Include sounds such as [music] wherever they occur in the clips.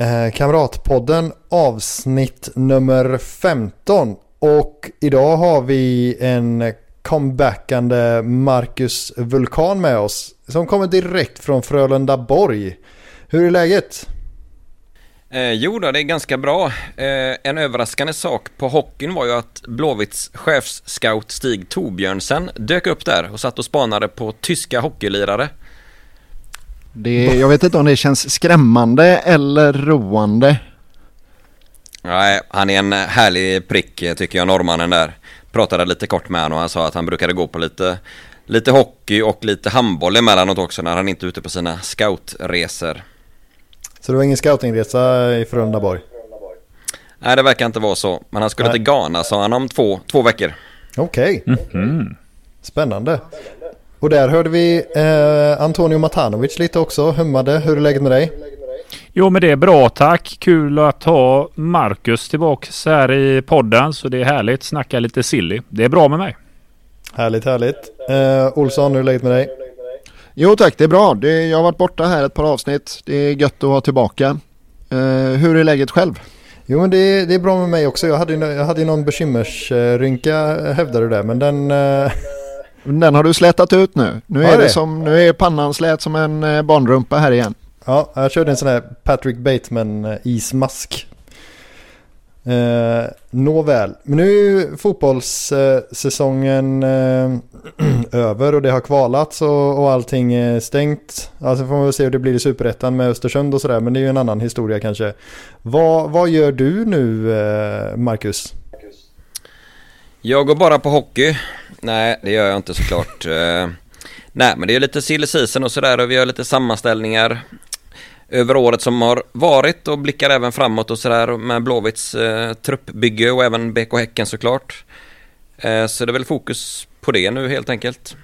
eh, Kamratpodden avsnitt nummer 15. Och idag har vi en comebackande Marcus Vulkan med oss som kommer direkt från Frölunda Borg. Hur är läget? Eh, jo då, det är ganska bra. Eh, en överraskande sak på hockeyn var ju att Blåvitts chefsscout Stig Torbjörnsen dök upp där och satt och spanade på tyska hockeylirare. Det, jag vet inte om det känns skrämmande eller roande. Nej, han är en härlig prick eh, tycker jag, norrmannen där. Pratade lite kort med honom och han sa att han brukade gå på lite, lite hockey och lite handboll emellanåt också när han inte är ute på sina scoutresor. Så det var ingen scoutingresa i Frölundaborg? Nej, det verkar inte vara så. Men han skulle Nej. till Ghana sa han om två, två veckor. Okej, Mhm. spännande. Och där hörde vi eh, Antonio Matanovic lite också, hummade. Hur är läget med dig? Jo men det är bra tack. Kul att ha Marcus tillbaks här i podden. Så det är härligt. Snacka lite silly. Det är bra med mig. Härligt, härligt. Eh, Olsson, hur är läget med dig? Jo tack, det är bra. Det, jag har varit borta här ett par avsnitt. Det är gött att vara tillbaka. Eh, hur är läget själv? Jo men det, det är bra med mig också. Jag hade, ju- jag hade någon bekymmersrynka hävdade du det. Men den... [laughs] Den har du slätat ut nu. Nu är, det det? som, nu är pannan slät som en eh, barnrumpa här igen. ja, jag körde en sån här Patrick Bateman eh, ismask. Eh, Nåväl, men nu är fotbollssäsongen eh, [clears throat] över och det har kvalats och, och allting är stängt. Alltså får man väl se hur det blir i Superettan med Östersund och sådär, men det är ju en annan historia kanske. Vad, vad gör du nu, eh, Marcus? Jag går bara på hockey. Nej, det gör jag inte såklart. Eh, Nej, men det är lite season och sådär och vi gör lite sammanställningar över året som har varit och blickar även framåt och sådär med Blåvitts eh, truppbygge och även BK Häcken såklart. Eh, så det är väl fokus på det nu helt enkelt.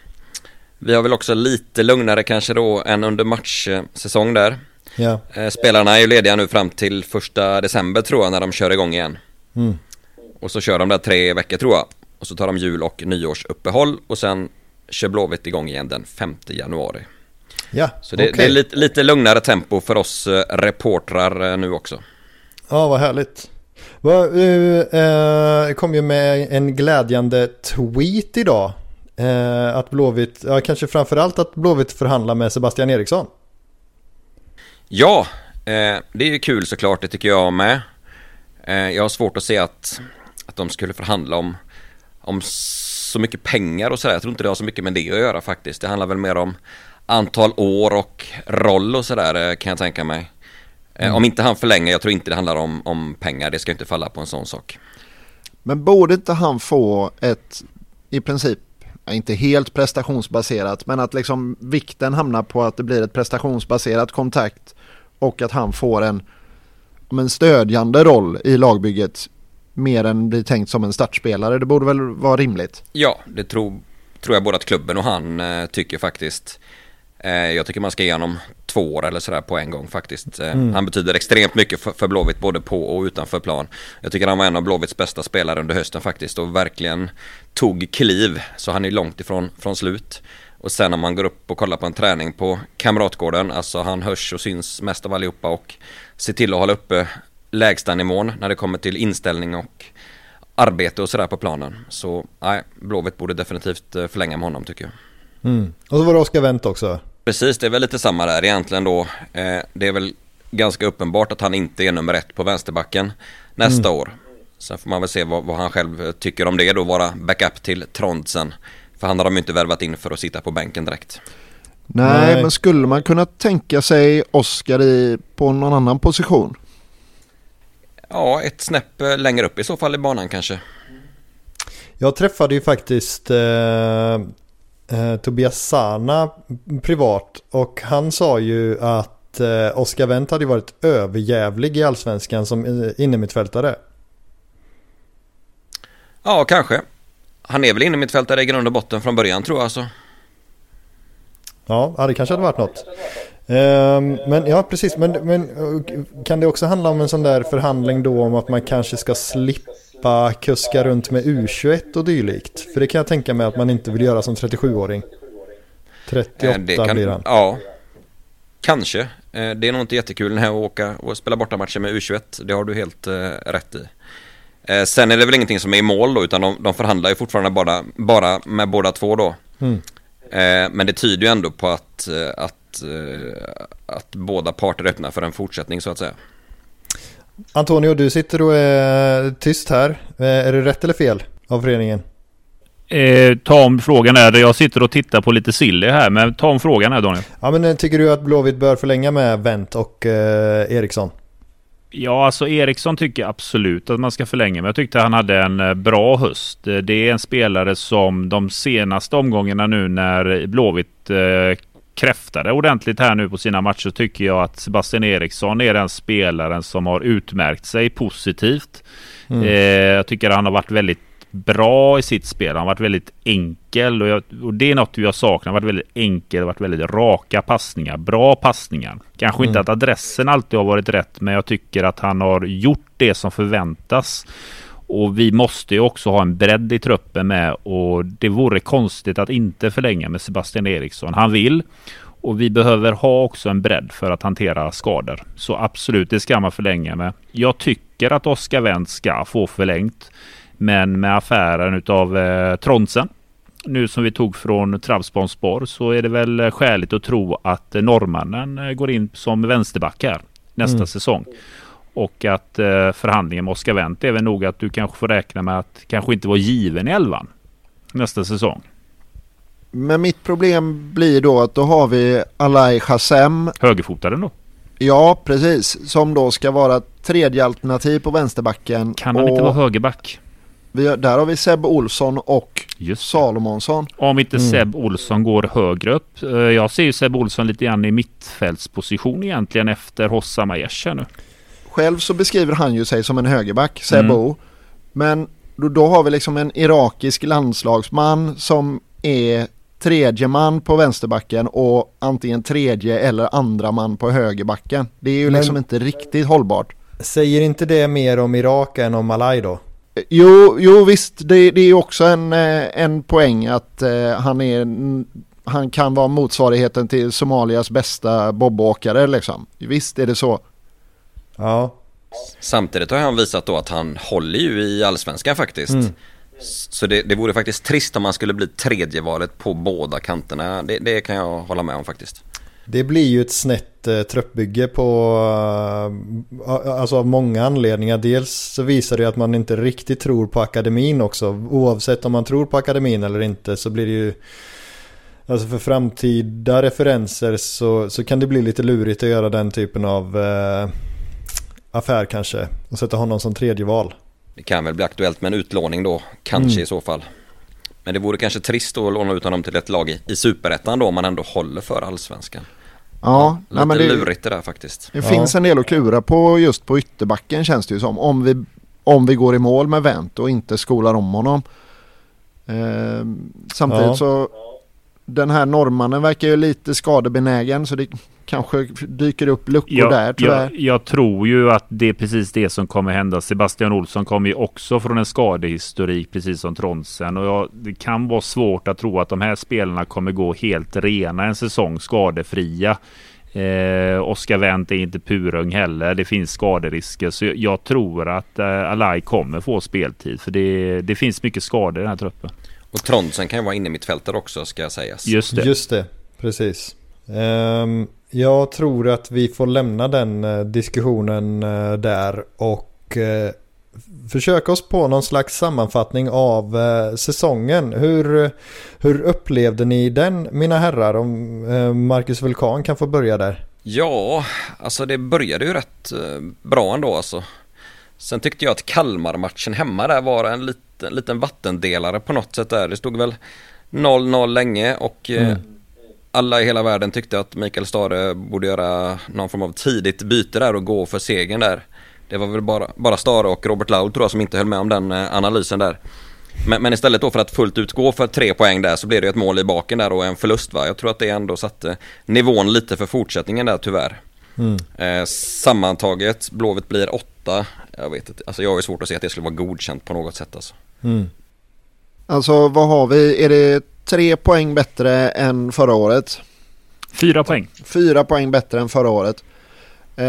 Vi har väl också lite lugnare kanske då än under matchsäsong där. Ja. Eh, spelarna är ju lediga nu fram till första december tror jag när de kör igång igen. Mm. Och så kör de där tre veckor tror jag. Och så tar de jul och nyårsuppehåll och sen kör Blåvitt igång igen den 5 januari. Ja, Så det, okej. det är lite, lite lugnare tempo för oss eh, reportrar eh, nu också. Ja, vad härligt. Du eh, kom ju med en glädjande tweet idag. Att Blåvitt, ja, kanske framförallt att Blåvitt förhandlar med Sebastian Eriksson. Ja, det är ju kul såklart, det tycker jag med. Jag har svårt att se att, att de skulle förhandla om, om så mycket pengar och sådär. Jag tror inte det har så mycket med det att göra faktiskt. Det handlar väl mer om antal år och roll och sådär eh, kan jag tänka mig. Eh, Om inte han förlänger, jag tror inte det handlar om, om pengar. Det ska inte falla på en sån sak. Men borde inte han få ett i princip, inte helt prestationsbaserat, men att liksom vikten hamnar på att det blir ett prestationsbaserat kontakt och att han får en, en stödjande roll i lagbygget mer än blir tänkt som en startspelare. Det borde väl vara rimligt. Ja, det tror, tror jag både att klubben och han eh, tycker faktiskt. Eh, jag tycker man ska ge honom två år eller sådär på en gång faktiskt. Eh, Han betyder extremt mycket för, för Blåvitt både på och utanför plan. Jag tycker han var en av Blåvitts bästa spelare under hösten faktiskt och verkligen tog kliv. Så han är långt ifrån från slut. Och sen när man går upp och kollar på en träning på Kamratgården, alltså han hörs och syns mest av allihopa och ser till att hålla uppe lägstanivån när det kommer till inställning och arbete och sådär på planen. Så nej, Blåvitt borde definitivt eh, förlänga med honom tycker jag. Mm. Och så var det Oskar Wendt också. Precis, det är väl lite samma där egentligen då. Eh, det är väl ganska uppenbart att han inte är nummer ett på vänsterbacken nästa år. Sen får man väl se vad, vad han själv eh, tycker om det då, vara backup till Trondsen. För han har de ju inte värvat in för att sitta på bänken direkt. Nej, Nej. men skulle man kunna tänka sig Oskar i på någon annan position? Ja, ett snäpp eh, längre upp i så fall i banan kanske. Jag träffade ju faktiskt eh, eh, Tobias Sana privat och han sa ju att eh, Oscar Wendt hade varit överjävlig i allsvenskan som eh, innermittfältare. Ja, kanske. Han är väl innermittfältare i grund och botten från början tror jag alltså. Ja, det kanske hade varit något. Um, men ja, precis. Men, men kan det också handla om en sån där förhandling då om att man kanske ska slippa kuska runt med U21 och dylikt? För det kan jag tänka mig att man inte vill göra som 37-åring. 38 kan, blir han. Ja, kanske. Eh, det är nog inte jättekul när att åka och spela bortamatcher med U21. Det har du helt uh, rätt i. Sen är det väl ingenting som är i mål då, utan de, de förhandlar ju fortfarande bara, bara med båda två då. Mm. Men det tyder ju ändå på att, att, att båda parter öppnar för en fortsättning så att säga. Antonio, du sitter och är tyst här. Är det rätt eller fel av föreningen? Eh, ta om frågan där. Jag sitter och tittar på lite silly här, men ta om frågan här Daniel. Ja, men eh, tycker du att Blåvitt bör förlänga med Wendt och eh, Eriksson? Ja, alltså Eriksson tycker jag absolut att man ska förlänga. Men jag tyckte han hade en eh, bra höst. Eh, det är en spelare som de senaste omgångarna nu när Blåvitt eh, kräftade ordentligt här nu på sina matcher tycker jag att Sebastian Eriksson är den spelaren som har utmärkt sig positivt. Mm. Eh, jag tycker han har varit väldigt bra i sitt spel. Han har varit väldigt enkel och, jag, och det är något vi har saknat. Han har varit väldigt enkel, varit väldigt raka passningar, bra passningar. Kanske mm. inte att adressen alltid har varit rätt, men jag tycker att han har gjort det som förväntas. Och vi måste ju också ha en bredd i truppen med och det vore konstigt att inte förlänga med Sebastian Eriksson. Han vill och vi behöver ha också en bredd för att hantera skador. Så absolut, det ska man förlänga med. Jag tycker att Oskar Wendt ska få förlängt. Men med affären utav eh, Tronsen nu som vi tog från Trabzonspor så är det väl skäligt att tro att norrmannen eh, går in som vänsterback här nästa mm. säsong. Och att eh, förhandlingen med Oskar Wendt är väl nog att du kanske får räkna med att kanske inte vara given i elvan nästa säsong. Men mitt problem blir då att då har vi Alai Chassem. Högerfotaren då? Ja, precis. Som då ska vara tredje alternativ på vänsterbacken. Kan han och... inte vara högerback? Vi, där har vi Seb Olsson och Salomonsson. Om inte mm. Seb Olsson går högre upp. Eh, jag ser ju Seb Olsson lite grann i mittfältsposition egentligen efter Hossam Aiesh nu. Själv så beskriver han ju sig som en högerback, Seb mm. Men då, då har vi liksom en irakisk landslagsman som är tredje man på vänsterbacken och antingen tredje eller andra man på högerbacken. Det är ju Men, liksom inte riktigt hållbart. Säger inte det mer om Irak än om Malaj då? Jo, jo visst, det, det är också en, eh, en poäng att eh, han, är, han kan vara motsvarigheten till Somalias bästa bobåkare liksom. Visst är det så. Ja. Samtidigt har han visat då att han håller ju i allsvenskan faktiskt. Mm. Så det, det vore faktiskt trist om han skulle bli tredje valet på båda kanterna. Det, det kan jag hålla med om faktiskt. Det blir ju ett snett eh, truppbygge på, eh, alltså av många anledningar. Dels så visar det att man inte riktigt tror på akademin också. Oavsett om man tror på akademin eller inte så blir det ju Alltså för framtida referenser så, så kan det bli lite lurigt att göra den typen av eh, affär kanske. Och sätta honom som tredje val. Det kan väl bli aktuellt med en utlåning då, kanske mm. i så fall. Men det vore kanske trist att låna ut honom till ett lag i, i superettan då om man ändå håller för allsvenskan. Ja, Lite nej, men det, lurigt det där faktiskt. Det ja. finns en del att klura på just på ytterbacken känns det ju som. Om vi, om vi går i mål med Wendt och inte skolar om honom. Eh, samtidigt ja. så den här norrmannen verkar ju lite skadebenägen så det kanske dyker upp luckor ja, där tyvärr. Jag, jag, tror ju att det är precis det som kommer hända. Sebastian Olsson kommer ju också från en skadehistorik precis som Tronsen och jag, det kan vara svårt att tro att de här spelarna kommer gå helt rena en säsong skadefria. Eh, Oskar Wendt är inte purung heller. Det finns skaderisker. Så jag tror att eh, Alai kommer få speltid. För det, det finns mycket skador i den här truppen. Och Tronsen kan ju vara inne mitt fältare också ska sägas. Just det. Just det, precis. Um, jag tror att vi får lämna den uh, diskussionen uh, där och uh, försöka oss på någon slags sammanfattning av säsongen. Hur, hur upplevde ni den mina herrar? Om Marcus Vulkan kan få börja där. Ja, alltså det började ju rätt bra ändå alltså. Sen tyckte jag att Kalmar-matchen hemma där var en liten, liten vattendelare på något sätt där. Det stod väl 0-0 länge och mm alla i hela världen tyckte att Mikael Stare borde göra någon form av tidigt byte där och gå för segern där. Det var väl bara, bara Stare och Robert Laud tror jag som inte höll med om den eh, analysen där. Men, men, istället då för att fullt ut gå för tre poäng där så blev det ett mål i baken där och en förlust va. Jag tror att det ändå satte nivån lite för fortsättningen där tyvärr. Mm. Eh, sammantaget, Blåvitt blir åtta. Jag vet inte, alltså jag har ju svårt att se att det skulle vara godkänt på något sätt alltså. Mm. Alltså vad har vi? Är det tre poäng bättre än förra året? Fyra poäng. Fyra poäng bättre än förra året. Eh,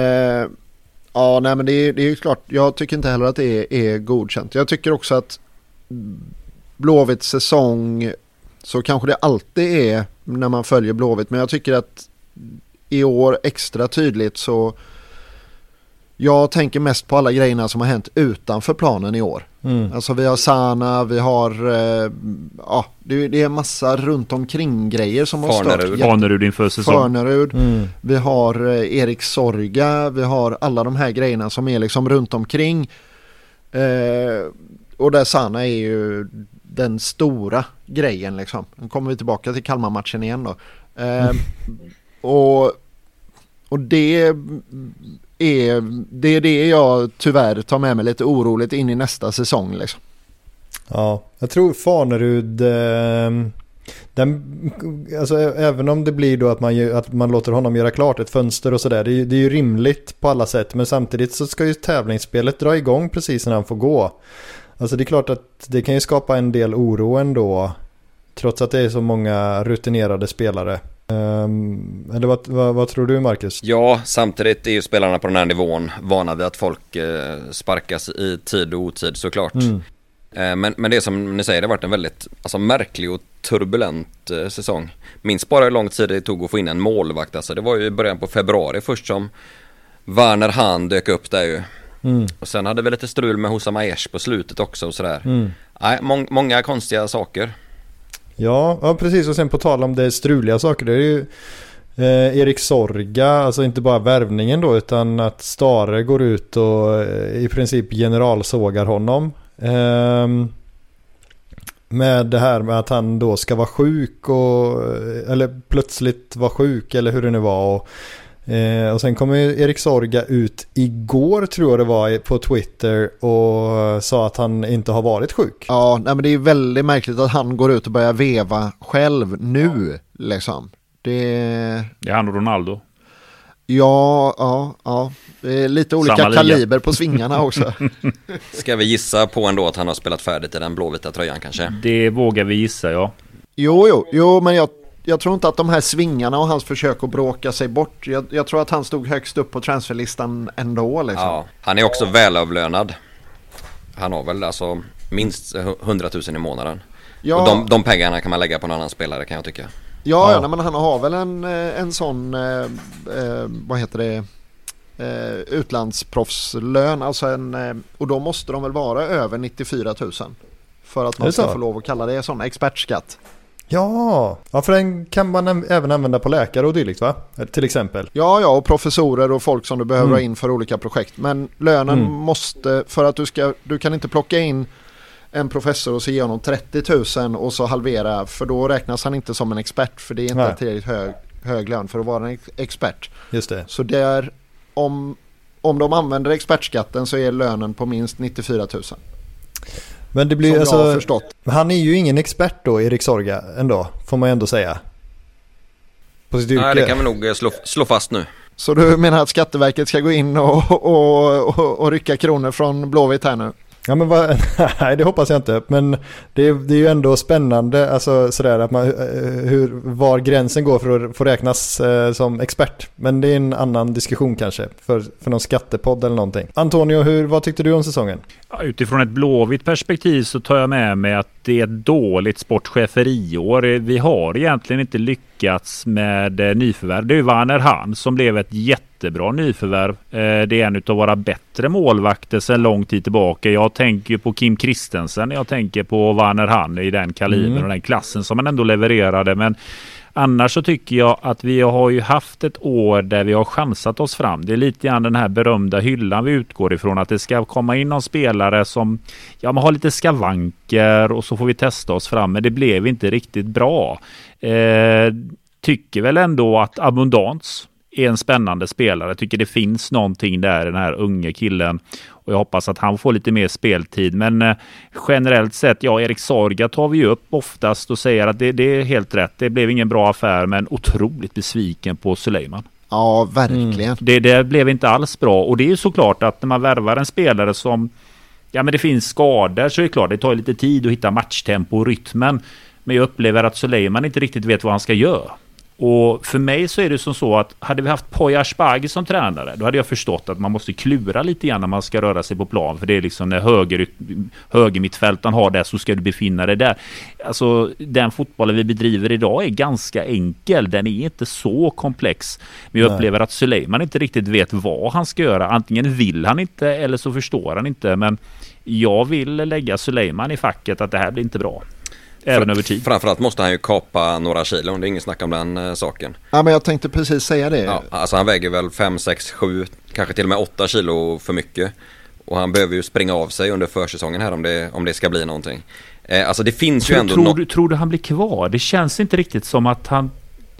ja, nej men det är, det är ju klart. Jag tycker inte heller att det är, är godkänt. Jag tycker också att Blåvitts säsong så kanske det alltid är när man följer Blåvitt. Men jag tycker att i år extra tydligt så jag tänker mest på alla grejerna som har hänt utanför planen i år. Mm. Alltså vi har Sana, vi har, eh, ja det, det är massa runt omkring grejer som har stört. Farnerud inför säsong. Farnerud. Mm. Vi har eh, Erik Sorga, vi har alla de här grejerna som är liksom runt omkring. Eh, och där Sana är ju den stora grejen liksom. Nu kommer vi tillbaka till Kalmar-matchen igen då. Eh, mm. och, och det är, det är det jag tyvärr tar med mig lite oroligt in i nästa säsong liksom. Ja, jag tror Fanerud eh, den, alltså, även om det blir då att man, att man låter honom göra klart ett fönster och sådär. Det, det, är ju rimligt på alla sätt. Men samtidigt så ska ju tävlingsspelet dra igång precis när han får gå. Alltså det är klart att det kan ju skapa en del oro ändå. Trots att det är så många rutinerade spelare. Um, eller vad, vad, vad, tror du Marcus? Ja, samtidigt är ju spelarna på den här nivån vana vid att folk eh, sparkas i tid och otid såklart. Mm. Eh, men, men det som ni säger, det har varit en väldigt alltså, märklig och turbulent eh, säsong. Minns bara hur lång tid det tog att få in en målvakt. Alltså, det var ju i början på februari först som Werner Hahn dök upp där ju. Mm. Och sen hade vi lite strul med Hosam Aiesh på slutet också och sådär. Mm. Nej, må många konstiga saker. Ja, ja, precis. Och sen på tal om det struliga saker. Det är ju eh, Erik Sorga, alltså inte bara värvningen då utan att Stare går ut och eh, i princip generalsågar honom. Eh, med det här med att han då ska vara sjuk och eh, eller plötsligt vara sjuk eller hur det nu var. Och, Eh, och sen kommer Erik Sorga ut igår tror jag det var på Twitter och sa att han inte har varit sjuk. Ja, nej, men det är väldigt märkligt att han går ut och börjar veva själv nu liksom. Det, det är han och Ronaldo. Ja, ja, ja. Lite olika kaliber på svingarna [laughs] också. Ska vi gissa på ändå att han har spelat färdigt i den blåvita tröjan kanske? Det vågar vi gissa, ja. Jo, jo, jo, men jag jag tror inte att de här svingarna och hans försök att bråka sig bort. Jag, jag tror att han stod högst upp på transferlistan ändå. Liksom. Ja, han är också välavlönad. Han har väl alltså minst 100 000 i månaden. Ja. Och de, de pengarna kan man lägga på en annan spelare kan jag tycka. Ja, ja. ja men han har väl en, eh, en sån, eh, eh, vad heter det, eh, utlandsproffslön. Alltså en, eh, och då måste de väl vara över 94 000. För att man ska få lov att kalla det sån expertskatt. Ja, ja för den kan man även använda på läkare och dylikt va? Till exempel. Ja, ja och professorer och folk som du behöver mm. ha in för olika projekt. Men lönen mm. måste, för att du ska, du kan inte plocka in en professor och så ge honom 30 000 och så halvera för då räknas han inte som en expert för det är inte Nej. tillräckligt hög, hög lön för att vara en expert. Just det. Så det är om, om de använder expertskatten så är lönen på minst 94 000. Men det blir Som alltså, jag har förstått. Han är ju ingen expert då, Erik Sorga, ändå. Får man ju ändå säga. På sitt yrke. Nej, det kan vi nog eh, slå, slå fast nu. Så du menar att Skatteverket ska gå in och, och, och, och rycka kronor från Blåvitt här nu? Ja men vad, [laughs] nej det hoppas jag inte. Men det, det är ju ändå spännande alltså sådär att man, eh, hur, var gränsen går för att få räknas eh, som expert. Men det är en annan diskussion kanske för, för någon skattepodd eller någonting. Antonio, hur, vad tyckte du om säsongen? Ja, utifrån ett blåvitt perspektiv så tar jag med mig att det är ett dåligt sportcheferiår. Vi har egentligen inte lyckats med eh, nyförvärv. Det är Werner Hahn som blev ett jättebra nyförvärv. Eh, det är en av våra bättre målvakter sedan lång tid tillbaka. Jag tänker på Kim Kristensen. Jag tänker på Werner Hahn i den kalibern mm. och den klassen som han ändå levererade. Men Annars så tycker jag att vi har ju haft ett år där vi har chansat oss fram. Det är lite grann den här berömda hyllan vi utgår ifrån att det ska komma in någon spelare som ja, man har lite skavanker och så får vi testa oss fram. Men det blev inte riktigt bra. Eh, tycker väl ändå att Abundans är en spännande spelare. Jag tycker det finns någonting där, den här unge killen. Och jag hoppas att han får lite mer speltid. Men eh, generellt sett, ja, Erik Sorga tar vi ju upp oftast och säger att det, det, är helt rätt. Det blev ingen bra affär, men otroligt besviken på Suleiman. Ja, verkligen. Mm. Det, det blev inte alls bra. Och det är ju såklart att när man värvar en spelare som Ja, men det finns skador så är det klart, det tar lite tid att hitta matchtempo och rytmen. Men jag upplever att Suleiman inte riktigt vet vad han ska göra. Och för mig så är det som så att hade vi haft Poya Asbaghi som tränare, då hade jag förstått att man måste klura lite grann när man ska röra sig på plan. För det är liksom när höger, högermittfältaren har det så ska du befinna dig där. Alltså den fotbollen vi bedriver idag är ganska enkel. Den är inte så komplex. Men jag Nej. upplever att Suleiman inte riktigt vet vad han ska göra. Antingen vill han inte eller så förstår han inte. Men jag vill lägga Suleiman i facket att det här blir inte bra. Även över tid. Framförallt måste han ju kapa några kilon, det är ingen snack om den eh, saken. Ja men jag tänkte precis säga det. Ja, alltså han väger väl 5, 6, 7, kanske till och med 8 kilo för mycket. Och han behöver ju springa av sig under försäsongen här om det, om det ska bli någonting. Eh, alltså det finns tror, ju ändå... Tror, no du, tror du han blir kvar? Det känns inte riktigt som att han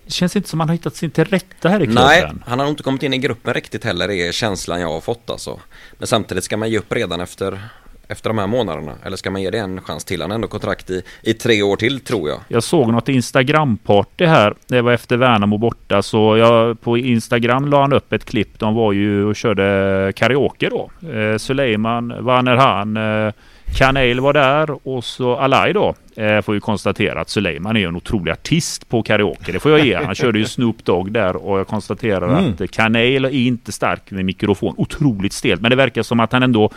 det känns inte som att han har hittat sin till rätta här i klubben. Nej, han har inte kommit in i gruppen riktigt heller, är känslan jag har fått alltså. Men samtidigt ska man ge upp redan efter efter de här månaderna? Eller ska man ge det en chans till? Han har ändå kontrakt i, i tre år till tror jag. Jag såg något Instagram-party här. Det var efter Värnamo borta. Så jag, på Instagram la han upp ett klipp. De var ju och körde karaoke då. Eh, Suleiman, Vanerhan, eh, Kanel var där och så Alai då. Eh, får ju konstatera att Suleiman är en otrolig artist på karaoke. Det får jag ge. Han körde ju [laughs] Snoop Dogg där och jag konstaterar mm. att Kanel är inte stark med mikrofon. Otroligt stelt. Men det verkar som att han ändå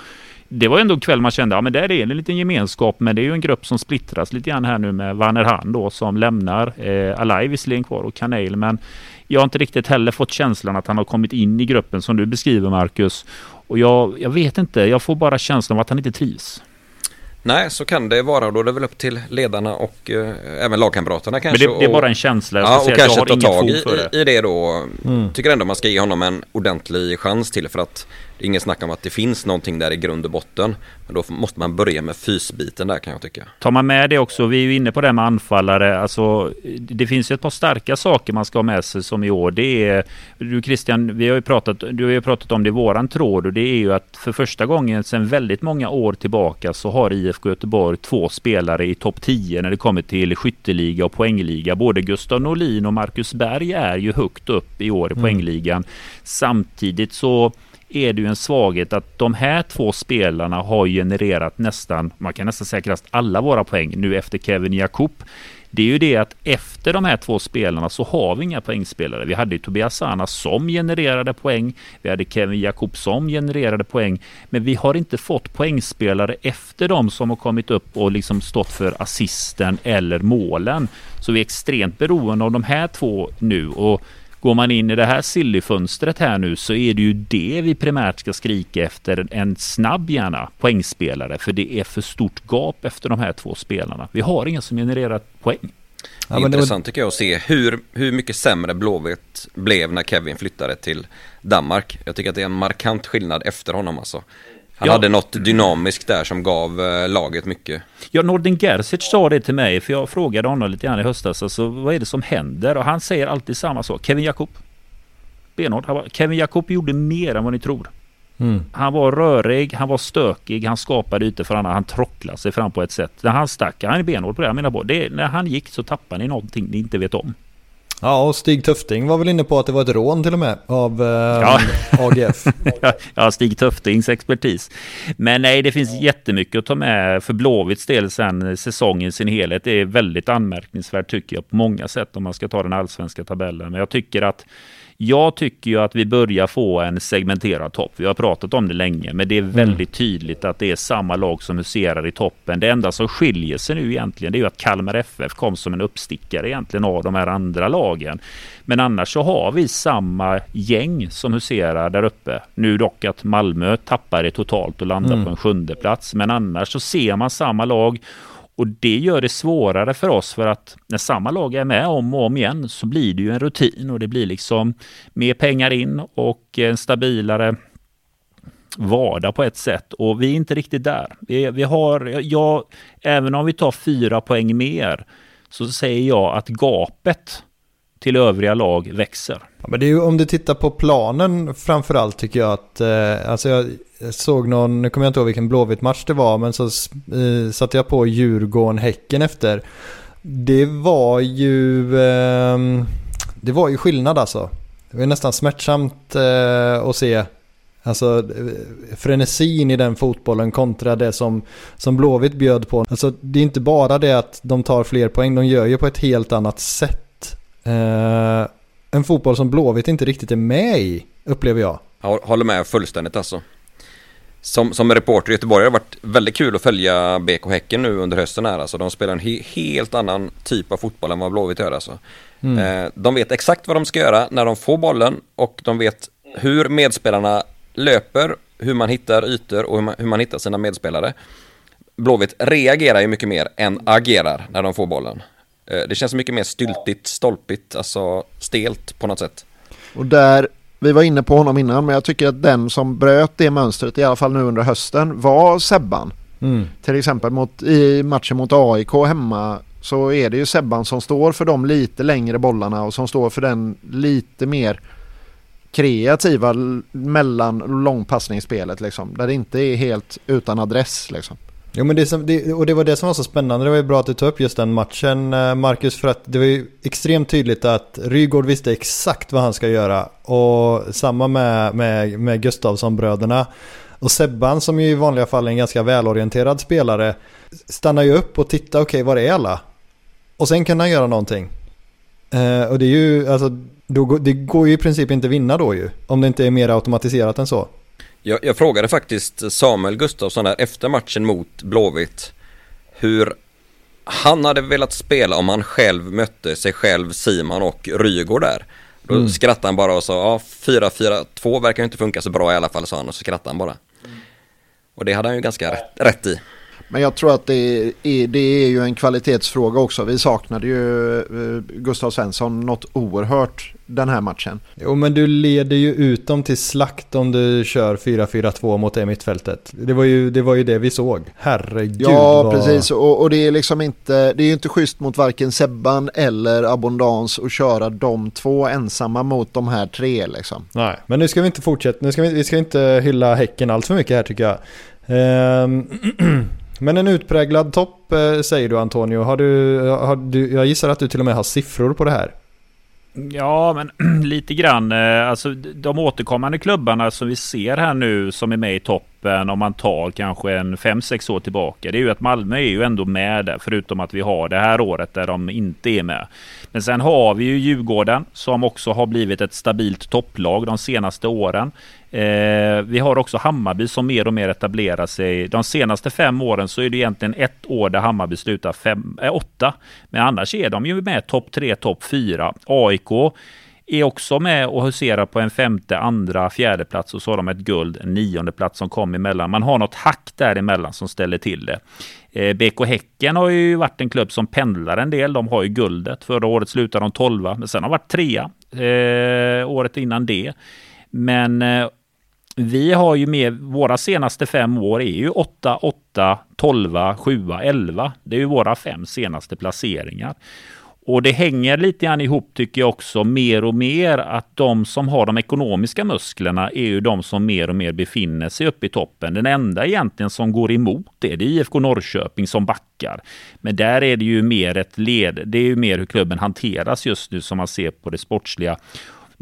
det var ändå en kväll man kände, ja men där är en liten gemenskap, men det är ju en grupp som splittras lite grann här nu med Vanerhan då som lämnar, eh, Alai visserligen kvar och Kanel, men jag har inte riktigt heller fått känslan att han har kommit in i gruppen som du beskriver Marcus. Och jag, jag vet inte, jag får bara känslan av att han inte trivs. Nej, så kan det vara. Då är det väl upp till ledarna och eh, även lagkamraterna kanske. Men det, det, är bara en känsla. Ja, och kanske ta tag i, i det då. Mm. Tycker ändå man ska ge honom en ordentlig chans till för att det är ingen snack om att det finns någonting där i grund och botten. Men då måste man börja med fysbiten där kan jag tycka. Tar man med det också, vi är ju inne på det med anfallare. Alltså, det finns ju ett par starka saker man ska ha med sig som i år. Det är, du Christian, vi har ju pratat, du har ju pratat om det i våran tråd och det är ju att för första gången sedan väldigt många år tillbaka så har IFK Göteborg två spelare i topp 10 när det kommer till skytteliga och poängliga. Både Gustav Norlin och Marcus Berg är ju högt upp i år i mm. poängligan. Samtidigt så är det ju en svaghet att de här två spelarna har genererat nästan, man kan nästan säga alla våra poäng nu efter Kevin Jakob. Det är ju det att efter de här två spelarna så har vi inga poängspelare. Vi hade Tobias Sana som genererade poäng. Vi hade Kevin Jakob som genererade poäng. Men vi har inte fått poängspelare efter dem som har kommit upp och liksom stått för assisten eller målen. Så vi är extremt beroende av de här två nu. Och Går man in i det här sillyfönstret här nu så är det ju det vi primärt ska skrika efter. En snabb gärna poängspelare för det är för stort gap efter de här två spelarna. Vi har inga som genererar poäng. Det är intressant tycker jag att se hur, hur mycket sämre Blåvitt blev när Kevin flyttade till Danmark. Jag tycker att det är en markant skillnad efter honom alltså. Han ja. hade något dynamiskt där som gav eh, laget mycket. Ja, Nordin Gerzic sa det till mig, för jag frågade honom lite grann i höstas, alltså, vad är det som händer? Och han säger alltid samma sak. Kevin Jakob. Benhårt. Kevin Jakob gjorde mer än vad ni tror. Mm. Han var rörig, han var stökig, han skapade ytor för andra, han trocklade sig fram på ett sätt. När han stack, han är benhård på det, jag menar på, det, när han gick så tappade ni någonting ni inte vet om. Ja, och Stig Tufting var väl inne på att det var ett rån till och med av eh, ja. AGF. [laughs] ja, Stig Tuftings expertis. Men nej, det finns jättemycket att ta med för Blåvitts del sen säsongen sin helhet. Det är väldigt anmärkningsvärt tycker jag på många sätt om man ska ta den allsvenska tabellen. Men jag tycker att jag tycker ju att vi börjar få en segmenterad topp. Vi har pratat om det länge, men det är väldigt mm. tydligt att det är samma lag som huserar i toppen. Det enda som skiljer sig nu egentligen, det är ju att Kalmar FF kom som en uppstickare egentligen av de här andra lagen. Men annars så har vi samma gäng som huserar där uppe. Nu dock att Malmö tappar det totalt och landar mm. på en sjunde plats. Men annars så ser man samma lag och det gör det svårare för oss för att när samma lag är med om och om igen så blir det ju en rutin och det blir liksom mer pengar in och en stabilare vardag på ett sätt och vi är inte riktigt där. Vi, vi har, ja, även om vi tar fyra poäng mer så säger jag att gapet till övriga lag växer. Ja, men det är ju om du tittar på planen framförallt tycker jag att, eh, alltså jag såg någon, nu kommer jag inte ihåg vilken blåvit match det var, men så eh, satte jag på Djurgården-Häcken efter. Det var ju, eh, det var ju skillnad alltså. Det var nästan smärtsamt eh, att se Alltså eh, frenesin i den fotbollen kontra det som, som Blåvitt bjöd på. Alltså det är inte bara det att de tar fler poäng, de gör ju på ett helt annat sätt. Eh, en fotboll som Blåvitt inte riktigt är med i, upplever jag. Jag håller med fullständigt alltså. Som, som reporter i Göteborg har det varit väldigt kul att följa BK Häcken nu under hösten här. Alltså, de spelar en he helt annan typ av fotboll än vad Blåvitt gör alltså. Mm. Eh, de vet exakt vad de ska göra när de får bollen och de vet hur medspelarna löper, hur man hittar ytor och hur man, hur man hittar sina medspelare. Blåvitt reagerar ju mycket mer än agerar när de får bollen. Eh, det känns mycket mer styltigt, stolpigt, alltså stelt på något sätt. Och där, vi var inne på honom innan, men jag tycker att den som bröt det mönstret, i alla fall nu under hösten, var Sebban. Mm. Till exempel mot, i matchen mot AIK hemma så är det ju Sebban som står för de lite längre bollarna och som står för den lite mer kreativa mellan långpassningsspelet liksom. Där det inte är helt utan adress liksom. Jo men det, som, det, och det var det som var så spännande. Det var ju bra att du tog upp just den matchen eh, Marcus. För att det var ju extremt tydligt att Rygård visste exakt vad han ska göra. Och samma med, med, med Gustavsson-bröderna. Och Sebban som ju i vanliga fall är en ganska välorienterad spelare. Stannar ju upp och tittar, okej okay, var är alla? Och sen kan han göra någonting. Eh, och det är ju, alltså då, det går ju i princip inte vinna då ju. Om det inte är mer automatiserat än så. Jag, jag frågade faktiskt Samuel Gustafsson där efter matchen mot Blåvitt hur han hade velat spela om han själv mötte sig själv, Simon och Rygård där. Då mm. skrattade han bara och sa ja 4-4-2 verkar inte funka så bra i alla fall sa han och så skrattade han bara. Mm. Och det hade han ju ganska rätt, rätt i. Men jag tror att det är, det är ju en kvalitetsfråga också. Vi saknade ju eh, Gustav Svensson något oerhört den här matchen. Jo men du leder ju ut dem till slakt om du kör 4-4-2 mot det mittfältet. Det var ju det, var ju det vi såg. Herregud. Ja vad... precis och, och, det är liksom inte, det är ju inte schysst mot varken Sebban eller Abondans att köra de två ensamma mot de här tre liksom. Nej men nu ska vi inte fortsätta, nu ska vi, vi ska inte hylla Häcken allt för mycket här tycker jag. Ehm, [clears throat] Men en utpräglad topp eh, säger du Antonio. Har du, har du, jag gissar att du till och med har siffror på det här. Ja, men [clears throat] lite grann. Eh, alltså de återkommande klubbarna som vi ser här nu som är med i toppen om man tar kanske en 5-6 år tillbaka. Det är ju att Malmö är ju ändå med där, förutom att vi har det här året där de inte är med. Men sen har vi ju Djurgården som också har blivit ett stabilt topplag de senaste åren. Eh, vi har också Hammarby som mer och mer etablerar sig. De senaste fem åren så är det egentligen ett år där Hammarby slutar fem, eh, åtta. Men annars är de ju med topp tre, topp fyra. AIK är också med och huserar på en femte, andra, fjärde plats och så har de ett guld, en nionde plats som kom emellan. Man har något hack däremellan som ställer till det. Eh, BK Häcken har ju varit en klubb som pendlar en del. De har ju guldet. Förra året slutade de tolva, men sen har de varit trea eh, året innan det. Men eh, vi har ju med våra senaste fem år är ju 8, 8, 12, 7, 11. Det är ju våra fem senaste placeringar. Och det hänger lite grann ihop tycker jag också mer och mer att de som har de ekonomiska musklerna är ju de som mer och mer befinner sig uppe i toppen. Den enda egentligen som går emot det, det är IFK Norrköping som backar. Men där är det ju mer ett led, det är ju mer hur klubben hanteras just nu som man ser på det sportsliga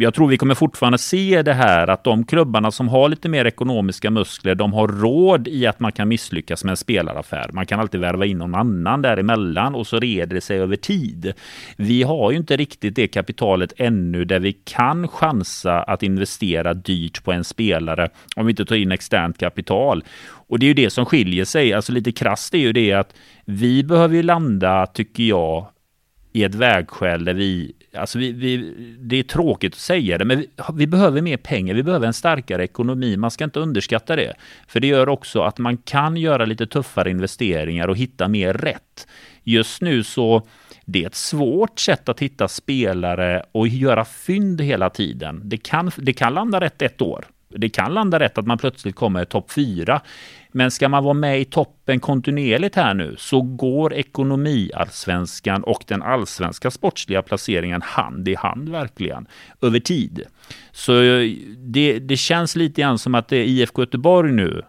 jag tror vi kommer fortfarande se det här att de klubbarna som har lite mer ekonomiska muskler, de har råd i att man kan misslyckas med en spelaraffär. Man kan alltid värva in någon annan däremellan och så reder det sig över tid. Vi har ju inte riktigt det kapitalet ännu där vi kan chansa att investera dyrt på en spelare om vi inte tar in externt kapital. Och det är ju det som skiljer sig. Alltså lite krasst är ju det att vi behöver ju landa, tycker jag, i ett vägskäl där vi Alltså vi, vi, det är tråkigt att säga det, men vi, vi, behöver mer pengar. Vi behöver en starkare ekonomi. Man ska inte underskatta det. För det gör också att man kan göra lite tuffare investeringar och hitta mer rätt. Just nu så det är ett svårt sätt att hitta spelare och göra fynd hela tiden. Det kan, det kan landa rätt ett år. Det kan landa rätt att man plötsligt kommer topp fyra. Men ska man vara med i toppen kontinuerligt här nu så går ekonomiallsvenskan och den allsvenska sportsliga placeringen hand i hand verkligen över tid. Så eh, det, det känns lite grann som att det är IFK Göteborg nu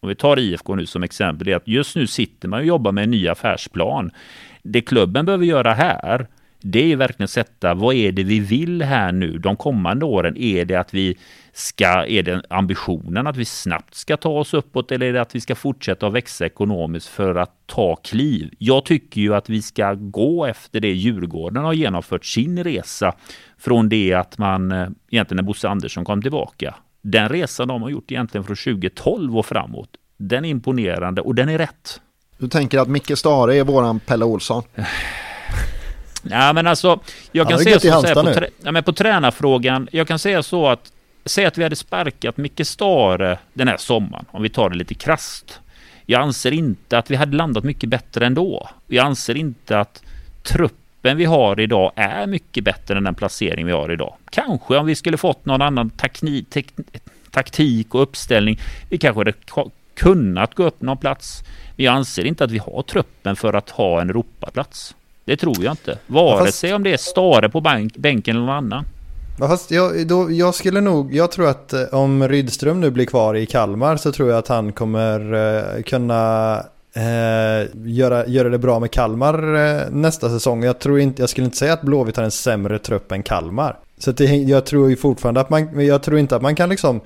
om vi tar IFK nu som exempel, det är att just nu sitter man och jobbar med en ny affärsplan. Det klubben behöver göra här, det är ju verkligen sätta vad är det vi vill här nu de kommande åren? Är det att vi ska, är det ambitionen att vi snabbt ska ta oss uppåt eller är det att vi ska fortsätta att växa ekonomiskt för att ta kliv? Jag tycker ju att vi ska gå efter det Djurgården har genomfört sin resa från det att man eh, egentligen när Bosse Andersson kom tillbaka. Den resan de har gjort egentligen från 2012 och framåt. Den är imponerande och den är rätt. Du tänker att Micke Stare är våran Pelle Olsson? [laughs] Ja, men alltså, jag kan säga så, så på, trä, ja, men på tränarfrågan. Jag kan säga så att säg att vi hade sparkat Micke Stare den här sommaren, om vi tar det lite krast. Jag anser inte att vi hade landat mycket bättre ändå. Jag anser inte att truppen vi har idag är mycket bättre än den placering vi har idag. Kanske om vi skulle fått någon annan takni, tek, taktik och uppställning. Vi kanske hade kunnat gå upp någon plats. Men jag anser inte att vi har truppen för att ha en Europaplats. Det tror jag inte. Vare fast... sig om det är Stare på bank, bänken eller någon annan. Fast jag, då, jag skulle nog, jag tror att eh, om Rydström nu blir kvar i Kalmar så tror jag att han kommer uh, kunna uh, göra, göra det bra med Kalmar uh, nästa säsong. Jag, tror inte, jag skulle inte säga att Blåvitt har en sämre trupp än Kalmar. Så det, jag tror ju fortfarande att man, jag tror inte att man kan liksom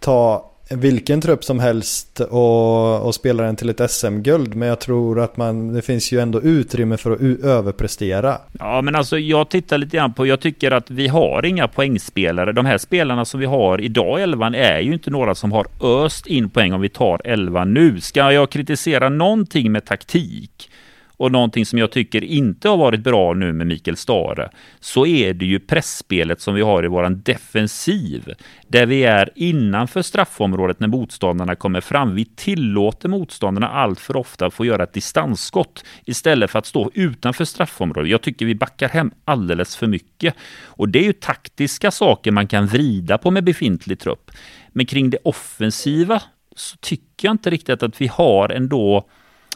ta vilken trupp som helst och, och spela den till ett SM-guld. Men jag tror att man, det finns ju ändå utrymme för att överprestera. Ja, men alltså jag tittar lite grann på, jag tycker att vi har inga poängspelare. De här spelarna som vi har idag i elvan är ju inte några som har öst in poäng om vi tar elvan nu. Ska jag kritisera någonting med taktik och någonting som jag tycker inte har varit bra nu med Mikael Stare, så är det ju pressspelet som vi har i våran defensiv, där vi är innanför straffområdet när motståndarna kommer fram. Vi tillåter motståndarna allt för ofta att få göra ett distansskott istället för att stå utanför straffområdet. Jag tycker vi backar hem alldeles för mycket och det är ju taktiska saker man kan vrida på med befintlig trupp. Men kring det offensiva så tycker jag inte riktigt att vi har ändå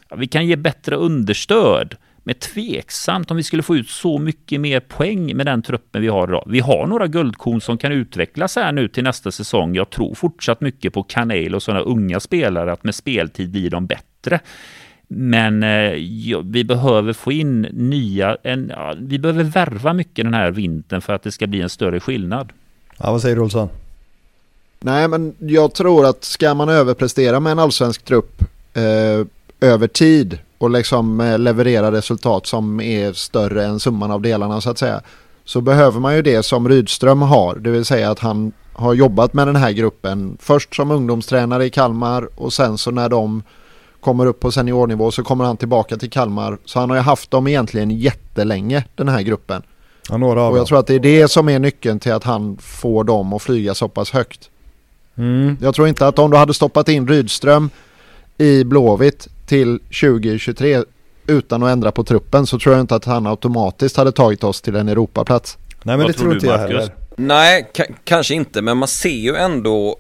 Ja, vi kan ge bättre understöd. Men tveksamt om vi skulle få ut så mycket mer poäng med den truppen vi har idag. Vi har några guldkorn som kan utvecklas här nu till nästa säsong. Jag tror fortsatt mycket på Kanel och sådana unga spelare, att med speltid blir de bättre. Men eh, ja, vi behöver få in nya, en, ja, vi behöver värva mycket den här vintern för att det ska bli en större skillnad. Ja, vad säger du Olsson? Nej, men jag tror att ska man överprestera med en allsvensk trupp eh, över tid och liksom eh, leverera resultat som är större än summan av delarna så att säga. Så behöver man ju det som Rydström har, det vill säga att han har jobbat med den här gruppen först som ungdomstränare i Kalmar och sen så när de kommer upp på seniornivå så kommer han tillbaka till Kalmar. Så han har ju haft dem egentligen jättelänge den här gruppen. Ja, några av och jag tror att det är det som är nyckeln till att han får dem att flyga så pass högt. Mm. Jag tror inte att om du hade stoppat in Rydström i Blåvitt till 2023 utan att ändra på truppen så tror jag inte att han automatiskt hade tagit oss till en Europaplats. Nej men Vad det tror inte jag heller. Nej, kanske inte, men man ser ju ändå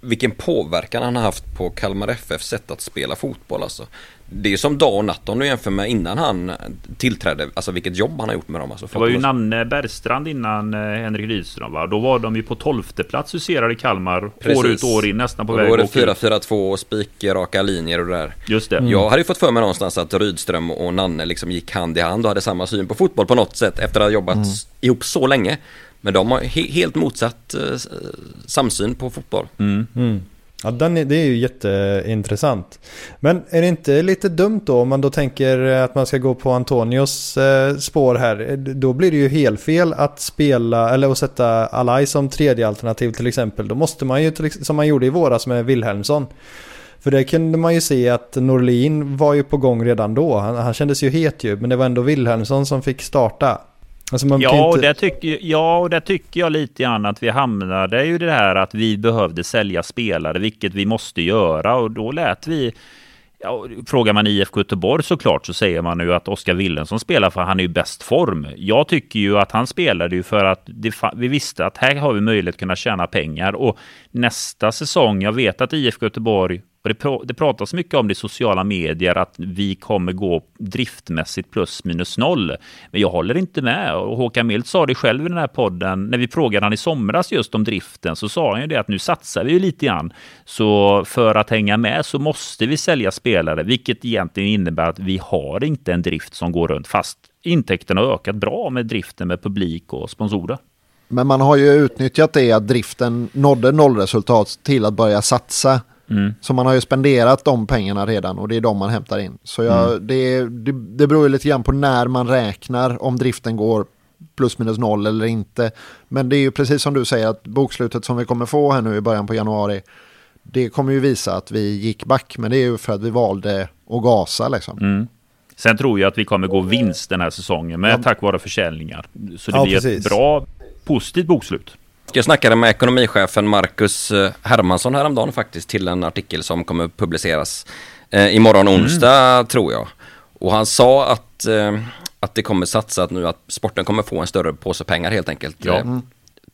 vilken påverkan han har haft på Kalmar FF sätt att spela fotboll alltså det är som dag och natt om du jämför med innan han tillträdde, alltså vilket jobb han har gjort med dem. Alltså, det var ju Nanne Bergstrand innan eh, Henrik Rydström va? Då var de ju på tolfte plats huserade Kalmar Precis. år ut år in nästan på och väg Då var det 4-4-2 spikraka linjer och det där. Just det. Mm. Jag hade ju fått för mig någonstans att Rydström och Nanne liksom gick hand i hand och hade samma syn på fotboll på något sätt efter att ha jobbat mm. ihop så länge. Men de har he helt motsatt eh, samsyn på fotboll. Mm. Ja, den är, det är ju jätteintressant. Men är det inte lite dumt då om man då tänker att man ska gå på Antonios eh, spår här? Då blir det ju helt fel att spela eller att sätta Alai som tredje alternativ till exempel. Då måste man ju, som man gjorde i våras med Wilhelmsson. För det kunde man ju se att Norlin var ju på gång redan då. Han, han kändes ju het ju, men det var ändå Wilhelmsson som fick starta. Alltså ja, inte... och det tycker, ja, och det tycker jag lite grann att vi hamnade ju det här att vi behövde sälja spelare, vilket vi måste göra. Och då lät vi Ja, frågar man IFK Göteborg såklart så säger man ju att Oskar Willensson spelar för han är i bäst form. Jag tycker ju att han spelade ju för att det, vi visste att här har vi möjlighet att kunna tjäna pengar och nästa säsong, jag vet att IFK Göteborg och det, pr det pratas mycket om det i sociala medier att vi kommer gå driftmässigt plus minus noll. Men jag håller inte med. Och Håkan Mild sa det själv i den här podden. När vi frågade han i somras just om driften så sa han ju det att nu satsar vi ju lite grann. Så för att hänga med så måste vi sälja spelare, vilket egentligen innebär att vi har inte en drift som går runt fast intäkterna har ökat bra med driften med publik och sponsorer. Men man har ju utnyttjat det att driften nådde nollresultat till att börja satsa Mm. Så man har ju spenderat de pengarna redan och det är de man hämtar in. Så jag, mm. det, det, det beror ju lite grann på när man räknar om driften går plus minus noll eller inte. Men det är ju precis som du säger att bokslutet som vi kommer få här nu i början på januari det kommer ju visa att vi gick back men det är ju för att vi valde att gasa liksom. Mm. Sen tror jag att vi kommer gå vinst den här säsongen med ja. tack vare försäljningar. Så det ja, blir precis. ett bra positivt bokslut. Jag snackade med ekonomichefen Marcus eh, Hermansson häromdagen faktiskt till en artikel som kommer publiceras eh, imorgon mm. onsdag mm. tror jag. Och han sa att, eh, att det kommer satsat nu att sporten kommer få en större påse pengar helt enkelt. Ja. Eh,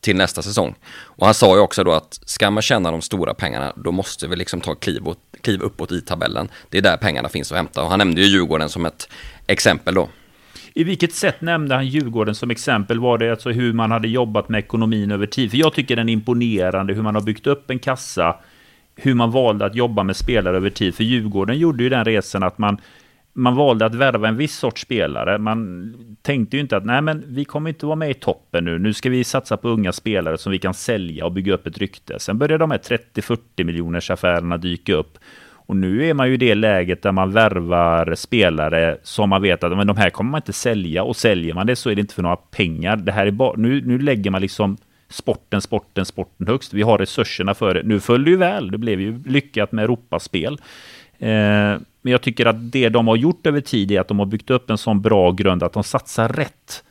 till nästa säsong. Och han sa ju också då att ska man tjäna de stora pengarna då måste vi liksom ta kliv, åt, kliv uppåt i tabellen. Det är där pengarna finns att hämta och han nämnde ju Djurgården som ett exempel då. I vilket sätt nämnde han Djurgården som exempel? Var det alltså hur man hade jobbat med ekonomin över tid? För jag tycker den är imponerande hur man har byggt upp en kassa, hur man valde att jobba med spelare över tid. För Djurgården gjorde ju den resan att man man valde att värva en viss sorts spelare. Man tänkte ju inte att nej, men vi kommer inte vara med i toppen nu. Nu ska vi satsa på unga spelare som vi kan sälja och bygga upp ett rykte. Sen började de här 30-40 miljoners affärerna dyka upp och nu är man ju i det läget där man värvar spelare som man vet att men de här kommer man inte sälja och säljer man det så är det inte för några pengar. Det här är bara, nu, nu lägger man liksom sporten, sporten, sporten högst. Vi har resurserna för det. Nu föll det ju väl. Det blev ju lyckat med Europaspel. Eh, men jag tycker att det de har gjort över tid är att de har byggt upp en sån bra grund att de satsar rätt.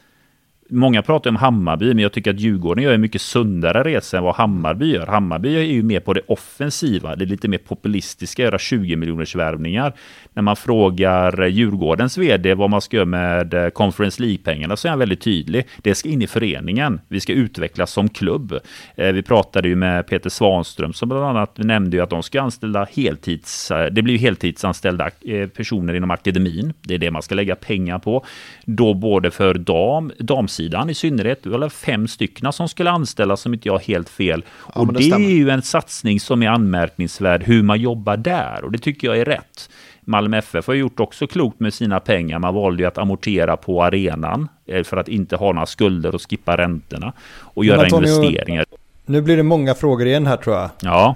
Många pratar om Hammarby, men jag tycker att Djurgården gör en mycket sundare resa än vad Hammarby gör. Hammarby är ju mer på det offensiva, det är lite mer populistiska, göra 20 miljoners värvningar. När man frågar Djurgårdens vd vad man ska göra med eh, Conference League-pengarna så är han väldigt tydlig. Det ska in i föreningen. Vi ska utvecklas som klubb. Eh, vi pratade ju med Peter Svanström som bland annat nämnde ju att de ska anställa heltids... Eh, det blir heltidsanställda personer inom akademin. Det är det man ska lägga pengar på. Då både för dam, dam damsidan i synnerhet. Det var fem stycken som skulle anställas som inte jag helt fel. Ja, och det, det är ju en satsning som är anmärkningsvärd hur man jobbar där och det tycker jag är rätt. Malmö FF har gjort också klokt med sina pengar. Man valde ju att amortera på arenan eh, för att inte ha några skulder och skippa räntorna och göra Antonio, investeringar. Nu blir det många frågor igen här tror jag. Ja.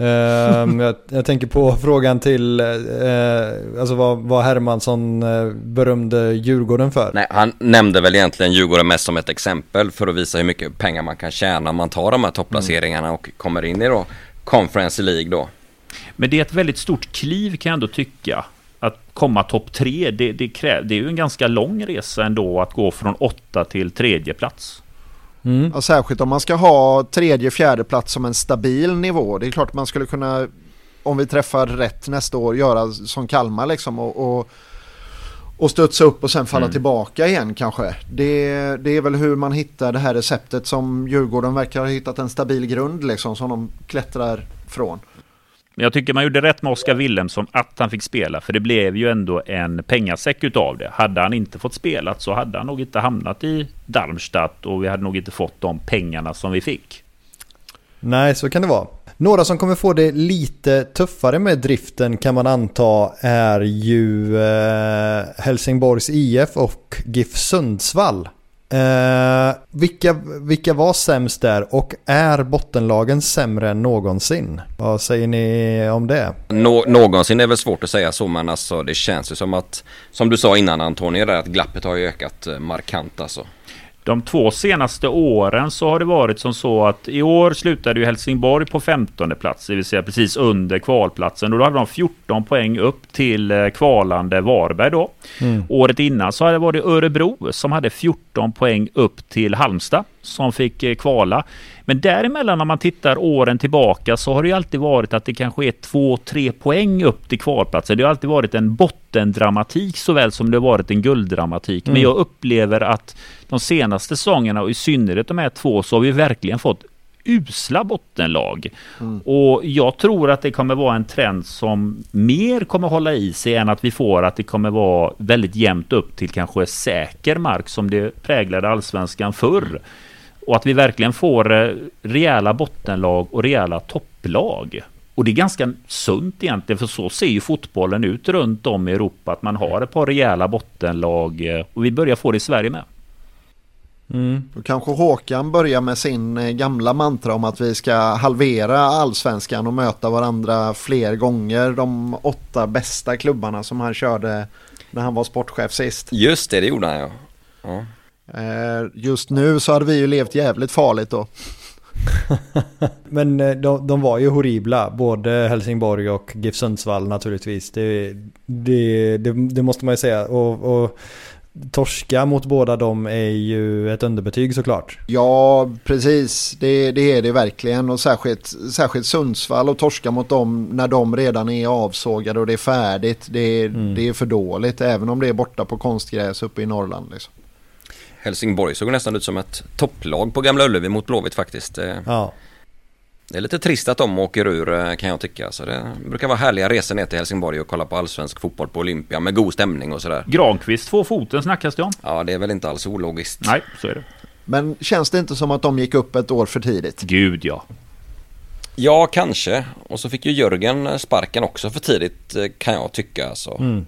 Um, jag, jag, tänker på frågan till, uh, alltså vad, vad Hermansson uh, berömde Djurgården för. Nej, han nämnde väl egentligen Djurgården mest som ett exempel för att visa hur mycket pengar man kan tjäna om man tar de här topplaceringarna mm. och kommer in i då Conference League då. Men det är ett väldigt stort kliv kan jag ändå tycka. Att komma topp tre, det, det, kräv, det är ju en ganska lång resa ändå att gå från åtta till tredje plats. Mm. Ja, särskilt om man ska ha tredje, fjärde plats som en stabil nivå. Det är klart man skulle kunna, om vi träffar rätt nästa år, göra som Kalmar liksom och, och, och studsa upp och sen falla mm. tillbaka igen kanske. Det, det är väl hur man hittar det här receptet som Djurgården verkar ha hittat en stabil grund liksom som de klättrar från. Men jag tycker man gjorde rätt med Oskar Willemsson att han fick spela, för det blev ju ändå en pengasäck utav det. Hade han inte fått spela så hade han nog inte hamnat i Darmstadt och vi hade nog inte fått de pengarna som vi fick. Nej, så kan det vara. Några som kommer få det lite tuffare med driften kan man anta är ju eh, Helsingborgs IF och GIF Sundsvall. Eh, vilka, vilka var sämst där och är bottenlagen sämre än någonsin? Vad säger ni om det? Nå någonsin är väl svårt att säga så men alltså det känns ju som att som du sa innan Antonija att glappet har ju ökat eh, markant alltså. De två senaste åren så har det varit som så att i år slutade ju Helsingborg på 15 plats, det vill säga precis under kvalplatsen. Och då hade de 14 poäng upp till eh, kvalande Varberg då. Mm. Året innan så hade det varit Örebro som hade 14 poäng upp till Halmstad. Som fick eh, kvala. Men däremellan när man tittar åren tillbaka så har det ju alltid varit att det kanske är två, tre poäng upp till kvalplatser. Det har alltid varit en bottendramatik såväl som det varit en gulddramatik. Mm. Men jag upplever att de senaste säsongerna och i synnerhet de här två så har vi verkligen fått usla bottenlag. Mm. Och jag tror att det kommer vara en trend som mer kommer hålla i sig än att vi får att det kommer vara väldigt jämnt upp till kanske säker mark som det präglade allsvenskan förr. Och att vi verkligen får eh, rejäla bottenlag och rejäla topplag. Och det är ganska sunt egentligen, för så ser ju fotbollen ut runt om i Europa. Att man har ett par rejäla bottenlag eh, och vi börjar få det i Sverige med. Mm. Då kanske Håkan börjar med sin eh, gamla mantra om att vi ska halvera allsvenskan och möta varandra fler gånger. De åtta bästa klubbarna som han körde när han var sportchef sist. Just det, det gjorde han ja. ja. Eh, just nu så hade vi ju levt jävligt farligt då. [laughs] Men eh, de, de, var ju horribla, både Helsingborg och GIF Sundsvall naturligtvis. Det, det, det, det måste man ju säga. Och, och torska mot båda dem är ju ett underbetyg såklart. Ja, precis. Det, det är det verkligen. Och särskilt, särskilt Sundsvall och torska mot dem när de redan är avsågade och det är färdigt. Det, mm. det är för dåligt, även om det är borta på konstgräs uppe i Norrland. Liksom. Helsingborg såg nästan ut som ett topplag på Gamla Ullevi mot Blåvitt faktiskt. Eh, ja. Det är lite trist att de åker ur eh, kan jag tycka. Så det brukar vara härliga resor ner till Helsingborg och kolla på allsvensk fotboll på Olympia med god stämning och sådär. Granqvist två foten snackas det om. Ja, det är väl inte alls ologiskt. Nej, så är det. Men känns det inte som att de gick upp ett år för tidigt? Gud ja. Ja, kanske. Och så fick ju Jörgen sparken också för tidigt eh, kan jag tycka. Så. Mm.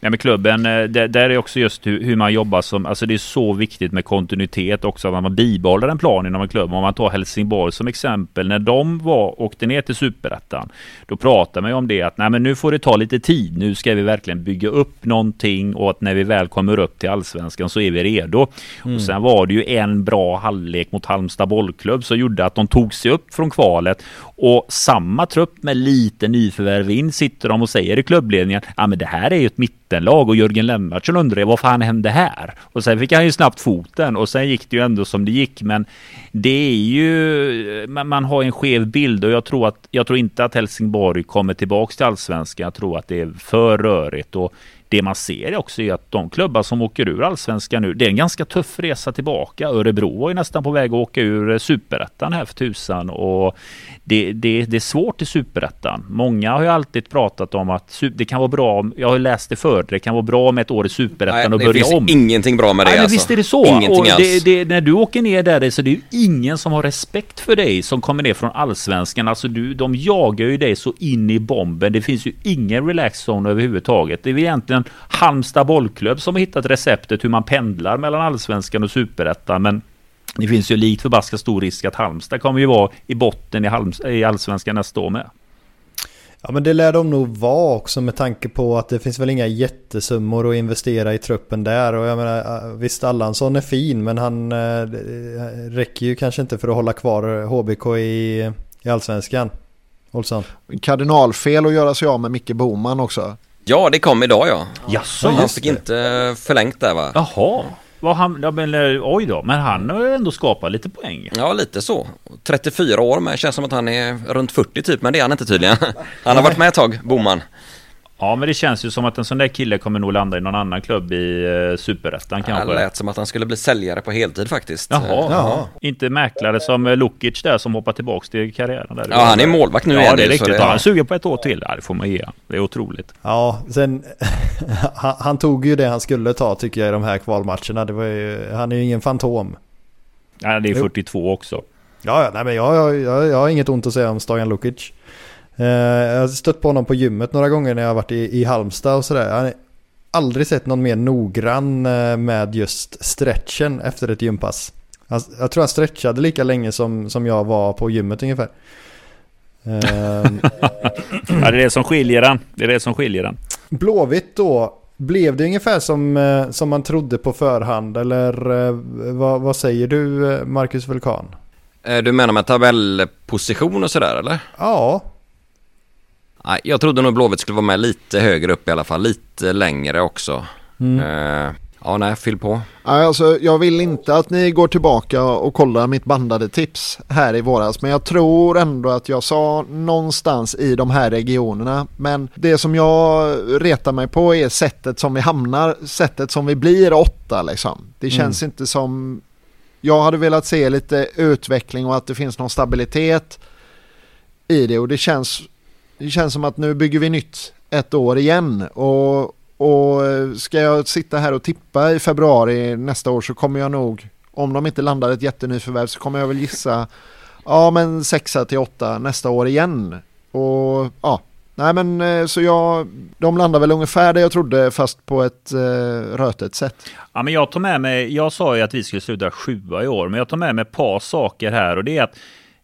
Ja, med klubben, eh, där, där är också just hur, hur, man jobbar som, alltså det är så viktigt med kontinuitet också, att man bibehåller en plan inom en klubb. Om man tar Helsingborg som exempel, när de var, åkte ner till superettan, då pratar man ju om det att nej men nu får det ta lite tid, nu ska vi verkligen bygga upp någonting och att när vi väl kommer upp till allsvenskan så är vi redo. Mm. Och sen var det ju en bra halvlek mot Halmstad bollklubb som gjorde att de tog sig upp från kvalet och samma trupp med lite nyförvärv in sitter de och säger i klubbledningen, ja men det här är ju ett mittenlag och Jörgen Lennartsson undrade vad fan hände här? Och sen fick han ju snabbt foten och sen gick det ju ändå som det gick. Men det är ju, man har en skev bild och jag tror att, jag tror inte att Helsingborg kommer tillbaks till allsvenskan. Jag tror att det är för rörigt och det man ser också är att de klubbar som åker ur allsvenskan nu, det är en ganska tuff resa tillbaka. Örebro var ju nästan på väg att åka ur superettan här för tusan och det, det, det är svårt i superettan. Många har ju alltid pratat om att det kan vara bra, jag har läst det förr, det kan vara bra med ett år i superettan och börja om. Det finns ingenting bra med det Nej, alltså. Visst är det så. Ingenting och det, det, när du åker ner där så det är ju ingen som har respekt för dig som kommer ner från allsvenskan. Alltså du, de jagar ju dig så in i bomben. Det finns ju ingen relax zone överhuvudtaget. Det är egentligen Halmstad bollklubb som har hittat receptet hur man pendlar mellan allsvenskan och superettan. Men det finns ju likt förbaskat stor risk att Halmstad kommer ju vara i botten i, Halms i allsvenskan nästa år med. Ja men det lär de nog vara också med tanke på att det finns väl inga jättesummor att investera i truppen där och jag menar visst Allansson är fin men han äh, räcker ju kanske inte för att hålla kvar HBK i, i allsvenskan. Olsson. Kardinalfel att göra sig av med Micke Boman också. Ja det kom idag ja. Jaså, han fick inte förlängt där va? Jaha. Vad han, ja, men, eh, oj då, men han har ändå skapat lite poäng. Ja, lite så. 34 år, men känns som att han är runt 40 typ, men det är han inte tydligen. [laughs] Han har varit med ett tag, Boman. Ja, men det känns ju som att en sån där kille kommer nog landa i någon annan klubb i uh, Superettan kanske. Det lät som att han skulle bli säljare på heltid faktiskt. Jaha, Jaha. Inte mäklare som uh, Lukic där som hoppar tillbaks till karriären. Där. Ja, han är målvakt nu ja, igen. Ja, det är riktigt. Det... Han suger på ett år till. Ja, det får man ge Det är otroligt. Ja, sen [laughs] han, han, tog ju det han skulle ta tycker jag i de här kvalmatcherna. Det var ju, han är ju ingen fantom. Ja, det är 42 jo. också. Ja, ja nej, men jag, jag, jag, jag har inget ont att säga om Stojan Lukic. Eh, jag har stött på honom på gymmet några gånger när jag har varit i, i Halmstad och sådär. Jag har aldrig sett någon mer noggrann eh, med just stretchen efter ett gympass. Jag, tror han stretchade lika länge som, som jag var på gymmet ungefär. Ehm. [laughs] ja, det är det som skiljer den. Det är det som skiljer den. Blåvitt då. Blev det ungefär som, eh, som man trodde på förhand? Eller vad, vad säger du Marcus Vulkan? Du menar med tabellposition och sådär eller? Ja, jag trodde nog Blåvitt skulle vara med lite högre upp i alla fall, lite längre också. Mm. Uh, Ja, nej, fyll på. Alltså, jag vill inte att ni går tillbaka och kollar mitt bandade tips här i våras. Men jag tror ändå att jag sa någonstans i de här regionerna. Men det som jag retar mig på är sättet som vi hamnar, sättet som vi blir åtta liksom. Det känns mm. inte som... Jag hade velat se lite utveckling och att det finns någon stabilitet i det. Och det känns, det känns som att nu bygger vi nytt ett år igen. Och, och ska jag sitta här och tippa i februari nästa år så kommer jag nog, om de inte landar ett jättenyförvärv så kommer jag väl gissa, [laughs] ja men sexa till åtta nästa år igen. Och ja, nej men eh, så jag, de landar väl ungefär där jag trodde fast på ett eh, rötet sätt. Ja men jag tar med mig, jag sa ju att vi skulle sluta sjua i år, men jag tar med mig ett par saker här och det är att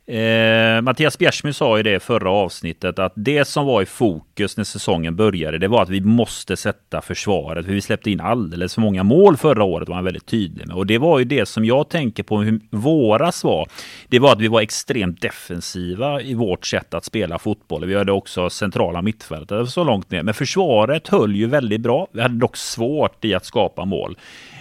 Eh, Mattias Bjärsmyr sa i det förra avsnittet att det som var i fokus när säsongen började, det var att vi måste sätta försvaret. För vi släppte in alldeles för många mål förra året, var han väldigt tydlig med. Och det var ju det som jag tänker på hur våras var. Det var att vi var extremt defensiva i vårt sätt att spela fotboll. Vi hade också centrala mittfältet så långt ner. Men försvaret höll ju väldigt bra. Vi hade dock svårt i att skapa mål.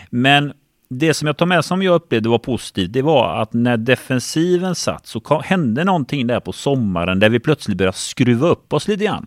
Men det som jag tar med som jag upplevde var positivt, det var att när defensiven satt så hände någonting där på sommaren där vi plötsligt började skruva upp oss lite grann.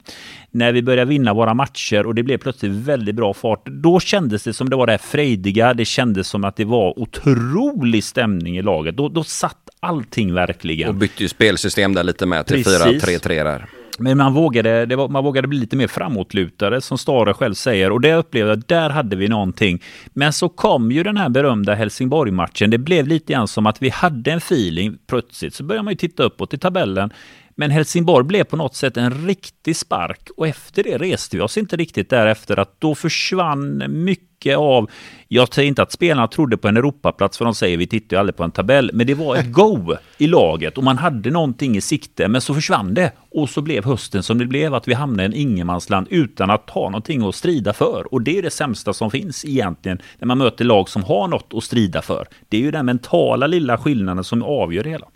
När vi började vinna våra matcher och det blev plötsligt väldigt bra fart. Då kändes det som det var det här frejdiga. Det kändes som att det var otrolig stämning i laget. Då, då satt allting verkligen. Och bytte ju spelsystem där lite med till 4-3-3 där. Men man vågade, var, man vågade bli lite mer framåtlutade som Stare själv säger. Och det upplevde jag, där hade vi någonting. Men så kom ju den här berömda Helsingborg-matchen. Det blev lite grann som att vi hade en feeling. Plötsligt så börjar man ju titta uppåt i tabellen. Men Helsingborg blev på något sätt en riktig spark och efter det reste vi oss inte riktigt därefter att då försvann mycket av, jag säger inte att spelarna trodde på en Europaplats för de säger vi tittar ju aldrig på en tabell, men det var ett go i laget och man hade någonting i sikte men så försvann det och så blev hösten som det blev att vi hamnade i en ingenmansland utan att ha någonting att strida för och det är det sämsta som finns egentligen när man möter lag som har något att strida för. Det är ju den mentala lilla skillnaden som avgör det hela.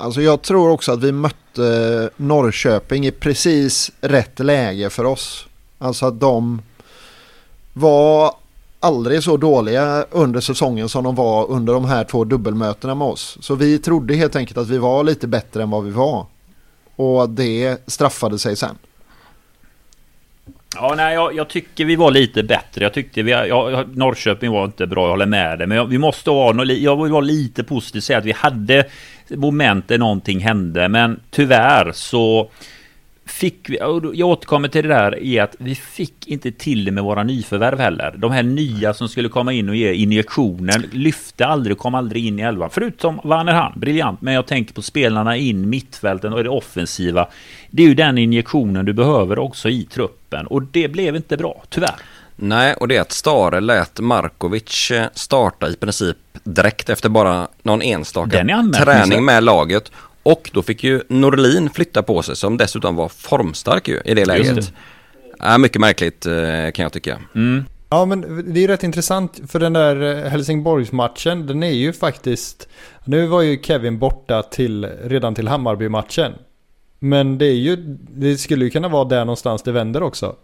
Alltså jag tror också att vi mötte Norrköping i precis rätt läge för oss. Alltså att de var aldrig så dåliga under säsongen som de var under de här två dubbelmötena med oss. Så vi trodde helt enkelt att vi var lite bättre än vad vi var. Och det straffade sig sen. Ja, nej, jag, jag, tycker vi var lite bättre. Jag tyckte vi, jag, Norrköping var inte bra, jag håller med dig. Men jag, vi måste vara, jag vill vara lite positiv och säga att vi hade moment där någonting hände. Men tyvärr så fick vi, jag återkommer till det där i att vi fick inte till det med våra nyförvärv heller. De här nya som skulle komma in och ge injektioner lyfte aldrig, kom aldrig in i elvan. Förutom Vannerhan, briljant. Men jag tänker på spelarna in mittfälten och det offensiva. Det är ju den injektionen du behöver också i truppen och det blev inte bra, tyvärr. Nej, och det är att Stare lät Markovic eh, starta i princip direkt efter bara någon enstaka träning med laget. Och då fick ju Norlin flytta på sig som dessutom var formstark ju i det läget. Det. Ja, mycket märkligt eh, kan jag tycka. Mm. Ja men det är rätt intressant för den där eh, Helsingborgsmatchen den är ju faktiskt Nu var ju Kevin borta till redan till Hammarby-matchen Men det är ju Det skulle ju kunna vara där någonstans det vänder också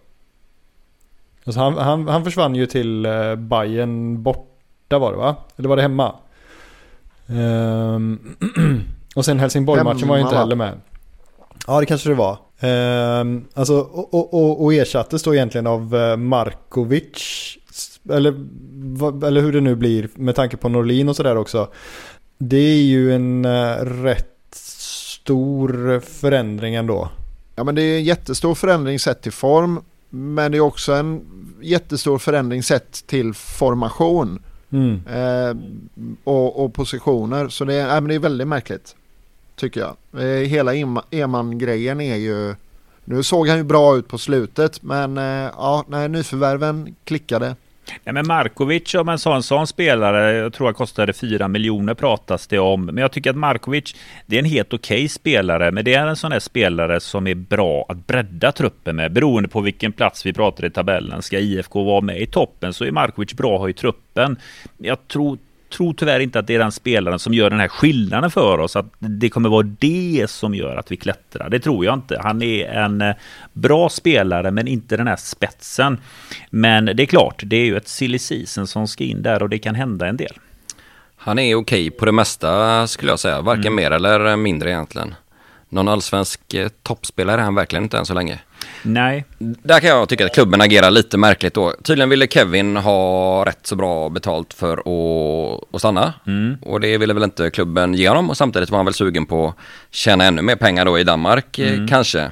alltså han, han, han försvann ju till uh, Bayern borta var det va? Eller var det hemma? Um, [clears throat] Och sen Helsingborg-matchen var ju inte heller med. Ja, det kanske det var. Eh, alltså, och, och, och ersattes då egentligen av eh, Markovic. Eller, eller hur det nu blir med tanke på Norlin och sådär också. Det är ju en uh, rätt stor förändring ändå. Ja men det är en jättestor förändring sett till form. Men det är också en jättestor förändring sett till formation. Mm. Eh, och, och, positioner. Så det är, äh, men det är väldigt märkligt tycker jag. Eh, hela Eman-grejen är ju... Nu såg han ju bra ut på slutet men eh, ja, nej, nyförvärven klickade. Nej, men Markovic, om en sån, sån spelare, jag tror han kostade 4 miljoner pratas det om. Men jag tycker att Markovic, det är en helt okej okay spelare, men det är en sån här spelare som är bra att bredda truppen med, beroende på vilken plats vi pratar i tabellen. Ska IFK vara med i toppen så är Markovic bra att ha i truppen. Jag tror tror tyvärr inte att det är den spelaren som gör den här skillnaden för oss. Att det kommer vara det som gör att vi klättrar. Det tror jag inte. Han är en eh, bra spelare men inte den här spetsen. Men det är klart, det är ju ett silly season som ska in där och det kan hända en del. Han är okej på det mesta skulle jag säga. Varken mm. mer eller mindre egentligen. Någon allsvensk eh, toppspelare är han verkligen inte än så länge. Nej. Där kan jag tycka att klubben agerar lite märkligt då. Tydligen ville Kevin ha rätt så bra betalt för att, att stanna. Mm. Och det ville väl inte klubben ge honom. Och samtidigt var han väl sugen på att tjäna ännu mer pengar då i Danmark eh, mm. kanske.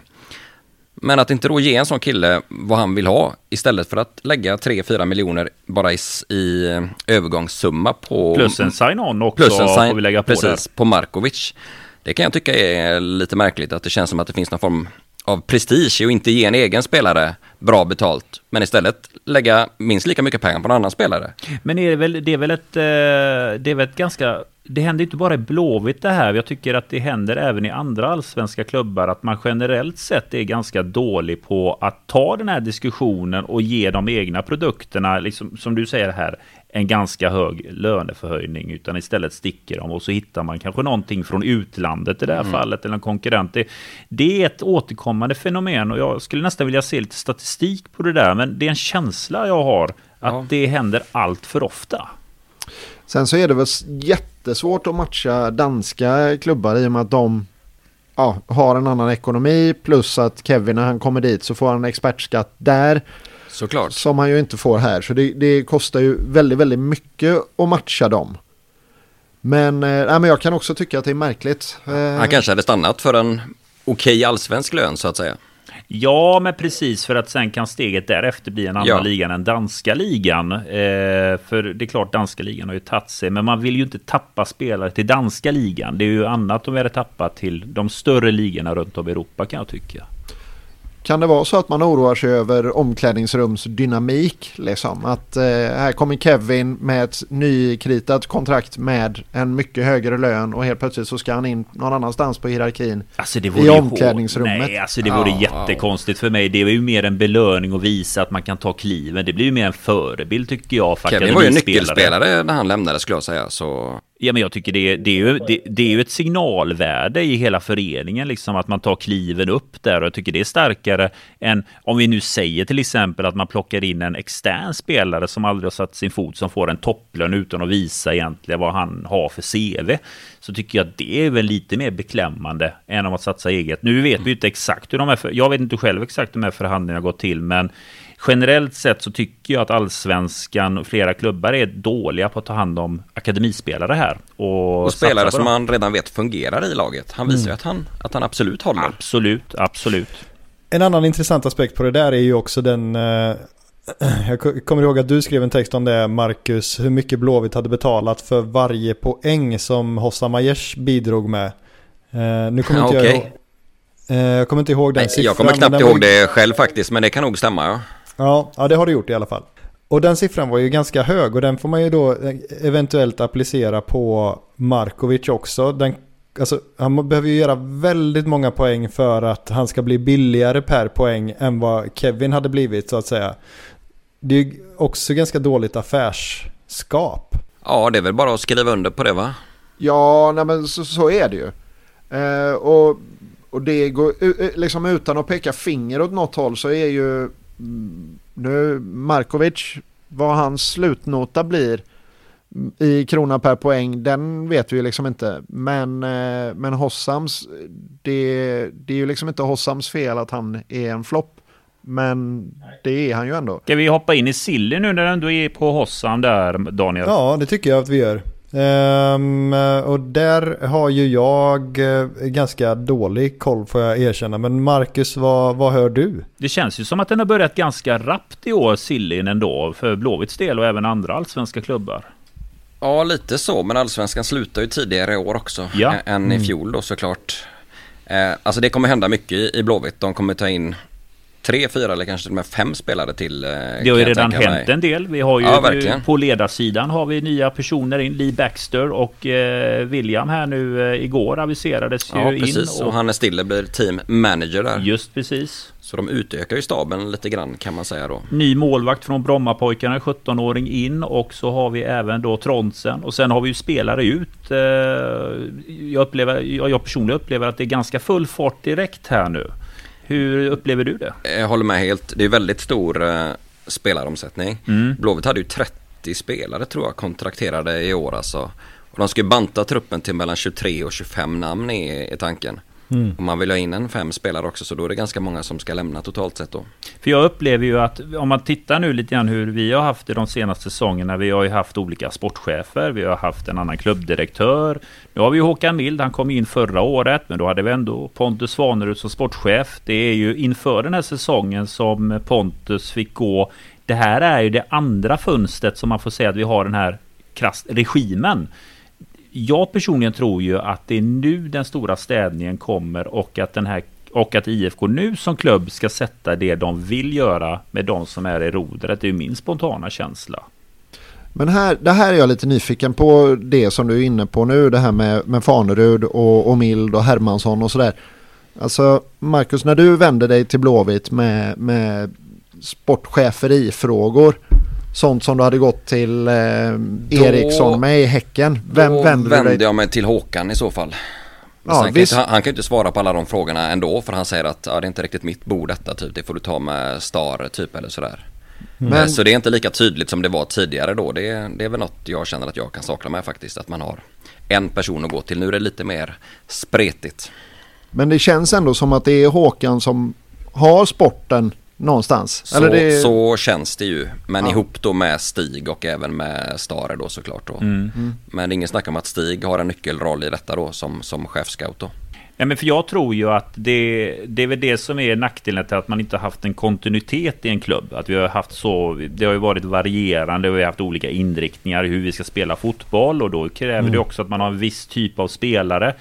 Men att inte då ge en sån kille vad han vill ha istället för att lägga 3-4 miljoner bara i, i eh, övergångssumma på... Plus en sign-on också plus en sign, får vi lägga på Precis, där. på Markovic. Det kan jag tycka är lite märkligt att det känns som att det finns någon form av prestige och inte ge en egen spelare bra betalt, men istället lägga minst lika mycket pengar på en annan spelare. Men är det, väl, det är väl ett, eh, det är väl ett ganska, det händer inte bara i Blåvitt det här, jag tycker att det händer även i andra allsvenska klubbar, att man generellt sett är ganska dålig på att ta den här diskussionen och ge de egna produkterna, liksom, som du säger här, en ganska hög löneförhöjning utan istället sticker de och så hittar man kanske någonting från utlandet i det här mm. fallet eller en konkurrent. Det, det, är ett återkommande fenomen och jag skulle nästan vilja se lite statistik på det där men det är en känsla jag har att ja. det händer allt för ofta. Sen så är det väl jättesvårt att matcha danska klubbar i och med att de ja, har en annan ekonomi plus att Kevin när han kommer dit så får han expertskatt där. Såklart. Som han ju inte får här. Så det, det kostar ju väldigt, väldigt mycket att matcha dem. Men, eh, men jag kan också tycka att det är märkligt. Eh, han kanske hade stannat för en okej okay allsvensk lön så att säga. Ja, men precis för att sen kan steget därefter bli en annan ja. liga än danska ligan. Eh, för det är klart, danska ligan har ju tagit sig, men man vill ju inte tappa spelare till danska ligan. Det är ju annat om vi hade tappat till de större ligorna runt om i Europa kan jag tycka. Kan det vara så att man oroar sig över omklädningsrumsdynamik? Liksom? Att eh, här kommer Kevin med ett nykritat kontrakt med en mycket högre lön och helt plötsligt så ska han in någon annanstans på hierarkin alltså det vore i omklädningsrummet. Nej, alltså det vore ja, jättekonstigt för mig. Det är ju mer en belöning att visa att man kan ta kliven. Det blir ju mer en förebild tycker jag. För Kevin var ju nyckelspelare när han lämnade skulle jag säga. Så... Ja, men jag tycker det, det, är ju, det, det, är ju ett signalvärde i hela föreningen, liksom att man tar kliven upp där och jag tycker det är starkare än om vi nu säger till exempel att man plockar in en extern spelare som aldrig har satt sin fot som får en topplön utan att visa egentligen vad han har för CV. Så tycker jag det är väl lite mer beklämmande än om att satsa eget. Nu vet vi inte exakt hur de här, jag vet inte själv exakt hur de här förhandlingarna gått till, men generellt sett så tycker jag att allsvenskan och flera klubbar är dåliga på att ta hand om akademispelare här. Och, och spelare som man redan vet fungerar i laget. Han visar ju mm. att, han, att han absolut håller. Absolut, absolut. En annan intressant aspekt på det där är ju också den uh... [clears throat] Jag kommer ihåg att du skrev en text om det, Marcus, hur mycket Blåvitt hade betalat för varje poäng som Hossa Majers bidrog med. Uh, nu kommer inte okay. jag ihåg, uh, jag kommer inte ihåg den Nej, siffran. Jag kommer knappt ihåg det själv faktiskt, men det kan nog stämma. Ja. Ja, ja, det har du gjort i alla fall. Och den siffran var ju ganska hög och den får man ju då eventuellt applicera på Markovic också. Den, alltså, han behöver ju göra väldigt många poäng för att han ska bli billigare per poäng än vad Kevin hade blivit så att säga. Det är ju också ganska dåligt affärsskap. Ja, det är väl bara att skriva under på det va? Ja, nej men så, så är det ju. Eh, och, och det går, liksom utan att peka finger åt något håll så är ju nu Markovic, vad hans slutnota blir i krona per poäng, den vet vi ju liksom inte. Men, eh, men Hossams, det, det är ju liksom inte Hossams fel att han är en flopp. Men det är han ju ändå. Ska vi hoppa in i Silly nu när du ändå är på Hossam där, Daniel? Ja, det tycker jag att vi gör. Um, och där har ju jag uh, ganska dålig koll får jag erkänna. Men Marcus, vad, vad hör du? Det känns ju som att den har börjat ganska rappt i år, Sillin ändå, för Blåvitts del och även andra allsvenska klubbar. Ja, lite så, men allsvenskan slutar ju tidigare i år också ja. än mm. i fjol då såklart. Eh, alltså det kommer hända mycket i Blåvitt. De kommer ta in tre, fyra eller kanske till och med fem spelare till. Eh, det har ju redan hänt en del. Vi har ju ja, på ledarsidan har vi nya personer in. Lee Baxter och eh, William här nu eh, igår aviserades ju ja, precis. in. Och, och Hannes Stille blir team manager där. Just precis. Så de utökar ju staben lite grann kan man säga då. Ny målvakt från Brommapojkarna, 17-åring in och så har vi även då Tronsen och sen har vi ju spelare ut. Eh, jag, upplever, jag personligen upplever att det är ganska full fart direkt här nu. Hur upplever du det? Jag håller med helt. Det är väldigt stor uh, spelaromsättning. Mm. Blåvitt hade ju 30 spelare tror jag kontrakterade i år alltså. Och de ska ju banta truppen till mellan 23 och 25 namn i, i tanken. Mm. Och man vill ha in en fem spelare också så då är det ganska många som ska lämna totalt sett då. För jag upplever ju att om man tittar nu lite grann hur vi har haft det de senaste säsongerna. Vi har ju haft olika sportchefer, vi har haft en annan klubbdirektör. Nu har vi ju Håkan Mild, han kom in förra året, men då hade vi ändå Pontus Svanerud som sportchef. Det är ju inför den här säsongen som Pontus fick gå. Det här är ju det andra fönstret som man får säga att vi har den här krasst regimen jag personligen tror ju att det är nu den stora städningen kommer och att den här och att IFK nu som klubb ska sätta det de vill göra med de som är i rodret. Det är min spontana känsla. Men här, det här är jag lite nyfiken på det som du är inne på nu. Det här med, med Fanerud och, och Mild och Hermansson och sådär. Alltså Marcus, när du vänder dig till Blåvitt med, med sportcheferifrågor sånt som du hade gått till eh, Eriksson med i Häcken. Vem då vänder du dig? jag mig till Håkan i så fall. Ja, kan inte, han, kan ju inte svara på alla de frågorna ändå för han säger att ja, det är inte riktigt mitt bord detta typ. Det får du ta med Star typ eller sådär. Mm. Men, så det är inte lika tydligt som det var tidigare då. Det, det är väl något jag känner att jag kan sakna med faktiskt. Att man har en person att gå till. Nu är det lite mer spretigt. Men det känns ändå som att det är Håkan som har sporten någonstans. Så, Eller det... så känns det ju. Men ja. ihop då med Stig och även med Stare då såklart. Då. Mm. Mm. Men ingen snackar om att Stig har en nyckelroll i detta då som, som chefscout då. Ja, men för jag tror ju att det, det är väl det som är nackdelen till att man inte har haft en kontinuitet i en klubb. Att vi har haft så, det har ju varit varierande, vi har haft olika inriktningar i hur vi ska spela fotboll och då kräver mm. det också att man har en viss typ av spelare.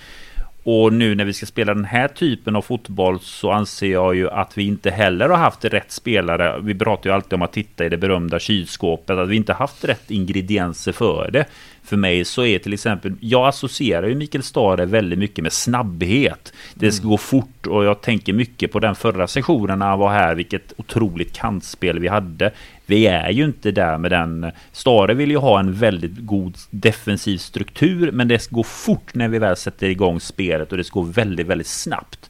Och nu när vi ska spela den här typen av fotboll så anser jag ju att vi inte heller har haft rätt spelare. Vi pratar ju alltid om att titta i det berömda kylskåpet, att vi inte haft rätt ingredienser för det. För mig så är till exempel, jag associerar ju Mikael Stare väldigt mycket med snabbhet. Det ska mm. gå fort och jag tänker mycket på den förra sessionen när han var här, vilket otroligt kantspel vi hade. Vi är ju inte där med den. Stare vill ju ha en väldigt god defensiv struktur, men det ska gå fort när vi väl sätter igång spelet och det ska gå väldigt, väldigt snabbt.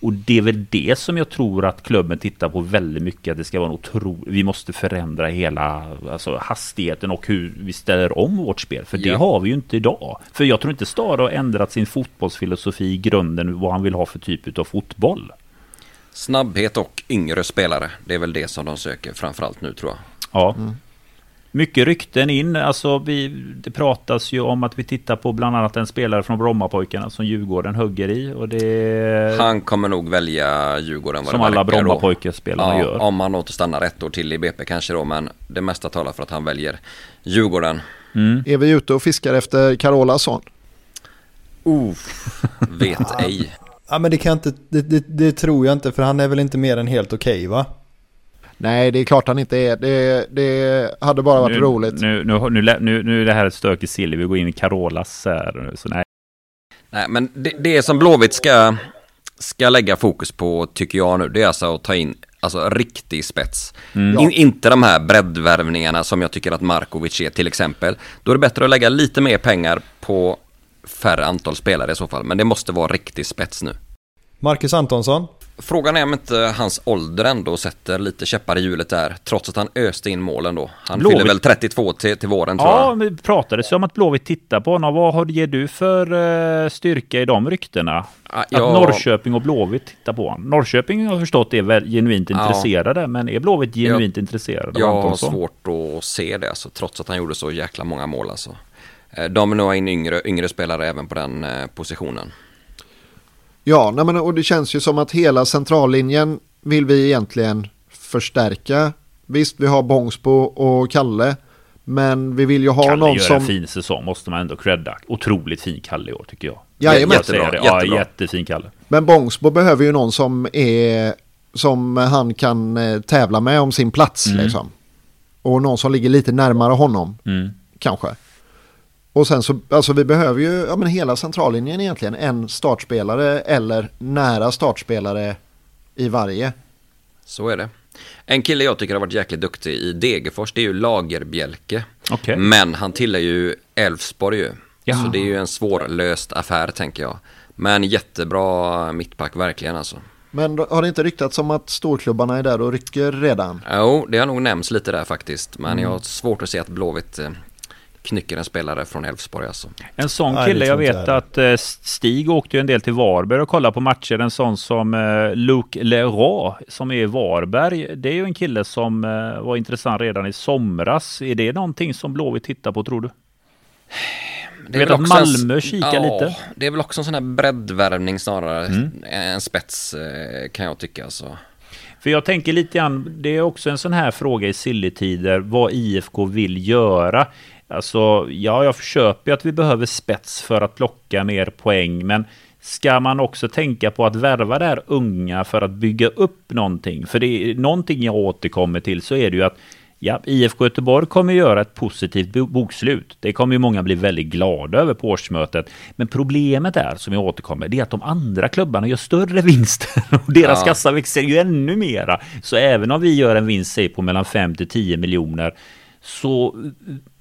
Och det är väl det som jag tror att klubben tittar på väldigt mycket. Att det ska vara en otro... Vi måste förändra hela alltså, hastigheten och hur vi ställer om vårt spel. För det ja. har vi ju inte idag. För jag tror inte Stare har ändrat sin fotbollsfilosofi i grunden. Vad han vill ha för typ av fotboll. Snabbhet och yngre spelare. Det är väl det som de söker framförallt nu tror jag. Ja. Mm. Mycket rykten in. Alltså vi, det pratas ju om att vi tittar på bland annat en spelare från Brommapojkarna som Djurgården hugger i. Och det... Han kommer nog välja Djurgården. Vad som alla Brommapojkarspelarna ja, gör. Om han återstannar ett år till i BP kanske då. Men det mesta talar för att han väljer Djurgården. Mm. Är vi ute och fiskar efter Carolasson? Uh, vet [laughs] ej. Ja men det kan inte, det, det, det, tror jag inte för han är väl inte mer än helt okej okay, va? Nej, det är klart han inte är. Det, det hade bara varit nu, roligt. Nu, nu, nu, nu, nu är det här ett stök i sill. Vi går in i Carolas här. Så nej. Nej, men det, det som Blåvitt ska, ska lägga fokus på tycker jag nu, det är alltså att ta in alltså riktig spets. Mm. In, inte de här breddvärvningarna som jag tycker att Markovic är till exempel. Då är det bättre att lägga lite mer pengar på färre antal spelare i så fall. Men det måste vara riktig spets nu. Marcus Antonsson? Frågan är om inte hans ålder ändå sätter lite käppar i hjulet där. Trots att han öste in målen då. Han Blåvitt. fyller väl 32 till, till våren tror jag. Ja, det pratades ju om att Blåvitt tittar på honom. Vad ger du för uh, styrka i de ryktena? Ja, att Norrköping och Blåvitt tittar på honom. Norrköping har förstått är väl genuint intresserade. Ja. Men är Blåvitt genuint jag, intresserade? Jag har svårt att se det alltså. Trots att han gjorde så jäkla många mål alltså. Eh, de vill nog ha in yngre, yngre spelare även på den eh, positionen. Ja, nej men, och det känns ju som att hela centrallinjen vill vi egentligen förstärka. Visst, vi har Bångsbo och Kalle. Men vi vill ju ha Kalle någon som... Kalle gör en fin säsong, måste man ändå credda. Otroligt fin Kalle i år, tycker jag. Jajamän. Jättebra. Ja, jättefin Kalle. Men Bångsbo behöver ju någon som är som han kan eh, tävla med om sin plats Mm. liksom. Och någon som ligger lite närmare honom Mm. kanske. Och sen så, alltså vi behöver ju, ja men hela centrallinjen egentligen, en startspelare eller nära startspelare i varje. Så är det. En kille jag tycker har varit jäkligt duktig i Degerfors, det är ju Lagerbjälke. Okej. Men han tillhör ju Elfsborg ju. Ja. Så det är ju en svårlöst affär tänker jag. Men jättebra mittback verkligen alltså. Men har det inte ryktats om att storklubbarna är där och rycker redan? Jo, det har nog nämnts lite där faktiskt. Men Mm. jag har svårt att se att Blåvitt eh, knycker en spelare från Elfsborg alltså. En sån kille, jag vet att eh, Stig åkte ju en del till Varberg och kollade på matcher. En sån som eh, Luke Leroy som är i Varberg. Det är ju en kille som eh, var intressant redan i somras. Är det någonting som Blåvitt tittar på tror du? Det vet väl att också en- Malmö kikar ja, lite. Det är väl också en sån här breddvärvning snarare. Mm. En spets kan jag tycka alltså. För jag tänker lite grann, det är också en sån här fråga i silletider, vad IFK vill göra. Alltså, ja, jag köper ju att vi behöver spets för att plocka mer poäng, men ska man också tänka på att värva där unga för att bygga upp någonting? För det är någonting jag återkommer till så är det ju att Ja, IFK Göteborg kommer göra ett positivt bo- bokslut. Det kommer ju många bli väldigt glada över på årsmötet. Men problemet är, som jag återkommer, det är att de andra klubbarna gör större [laughs] vinster. Och deras Ja. kassa växer ju ännu mera. Så även om vi gör en vinst, säg på mellan 5 till 10 miljoner, så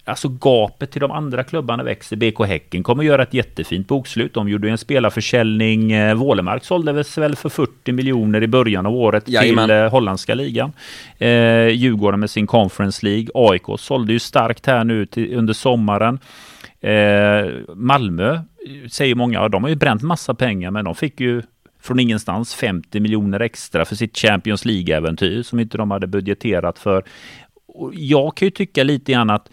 Alltså gapet till de andra klubbarna växer. BK Häcken kommer göra ett jättefint bokslut. De gjorde en spelarförsäljning. Eh, Wålemark sålde väl för 40 miljoner i början av året Jajamän. till eh, holländska ligan. Eh, Djurgården med sin Conference League. AIK sålde ju starkt här nu till, under sommaren. Eh, Malmö eh, säger många, de har ju bränt massa pengar men de fick ju från ingenstans 50 miljoner extra för sitt Champions League-äventyr som inte de hade budgeterat för. Och jag kan ju tycka lite grann att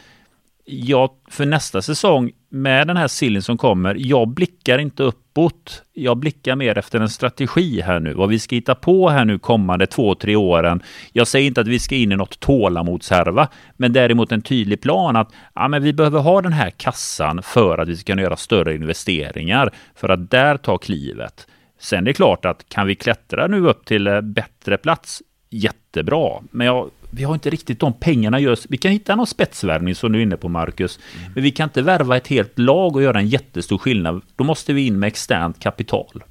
jag, för nästa säsong med den här sillen som kommer, jag blickar inte uppåt. Jag blickar mer efter en strategi här nu, vad vi ska hitta på här nu kommande två, tre åren. Jag säger inte att vi ska in i något tålamodshärva, men däremot en tydlig plan att ja, men vi behöver ha den här kassan för att vi ska kunna göra större investeringar, för att där ta klivet. Sen är det klart att kan vi klättra nu upp till eh, bättre plats, jättebra. Men jag, vi har inte riktigt de pengarna just. Vi kan hitta någon spetsvärvning som du är inne på Marcus. Men vi kan inte värva ett helt lag och göra en jättestor skillnad. Då måste vi in med externt kapital.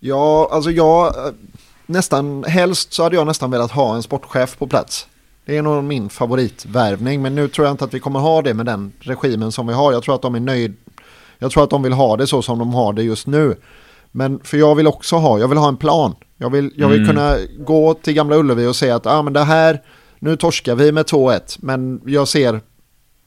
Ja, alltså jag, eh, nästan, helst så hade jag nästan velat ha en sportchef på plats. Det är nog min favoritvärvning, men nu tror jag inte att vi kommer ha det med den regimen som vi har. Jag tror att de är nöjd. Jag tror att de vill ha det så som de har det just nu. Men för jag vill också ha, jag vill ha en plan. Jag vill, jag vill Mm. kunna gå till Gamla Ullevi och säga att ah, men det här, nu torskar vi med 2-1, men jag ser,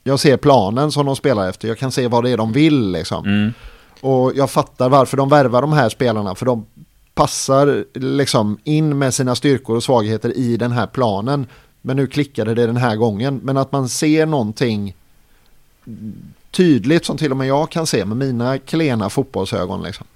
jag ser planen som de spelar efter. Jag kan se vad det är de vill liksom. Mm. Och jag fattar varför de värvar de här spelarna. För de passar liksom in med sina styrkor och svagheter i den här planen. Men nu klickade det den här gången. Men att man ser någonting tydligt som till och med jag kan se med mina klena fotbollsögon. Liksom.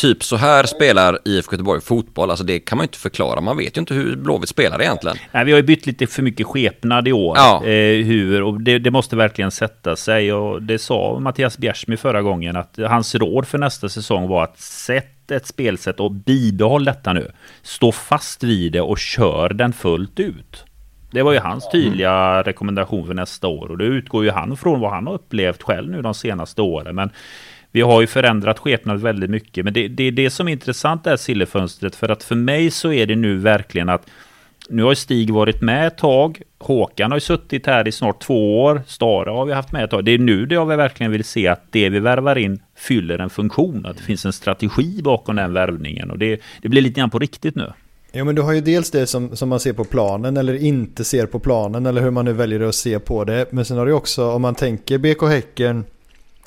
Typ så här spelar IFK Göteborg fotboll, alltså det kan man ju inte förklara. Man vet ju inte hur Blåvitt spelar egentligen. Nej, vi har ju bytt lite för mycket skepnad i år. Ja. Eh, hur, och det, det måste verkligen sätta sig. Och det sa Mattias Bjärsmyr förra gången att hans råd för nästa säsong var att sätt ett spelsätt och bibehåll detta nu. Stå fast vid det och kör den fullt ut. Det var ju hans tydliga rekommendation för nästa år och det utgår ju han från vad han har upplevt själv nu de senaste åren. Men vi har ju förändrat skepnad väldigt mycket. Men det, det är det som är intressant det här sillefönstret. För att för mig så är det nu verkligen att nu har ju Stig varit med ett tag. Håkan har ju suttit här i snart två år. Stara har vi haft med ett tag. Det är nu det jag verkligen vill se att det vi värvar in fyller en funktion. Att det finns en strategi bakom den värvningen. Och det, det blir lite grann på riktigt nu. Jo men du har ju dels det som, som man ser på planen eller inte ser på planen eller hur man nu väljer att se på det. Men sen har du också om man tänker BK Häcken.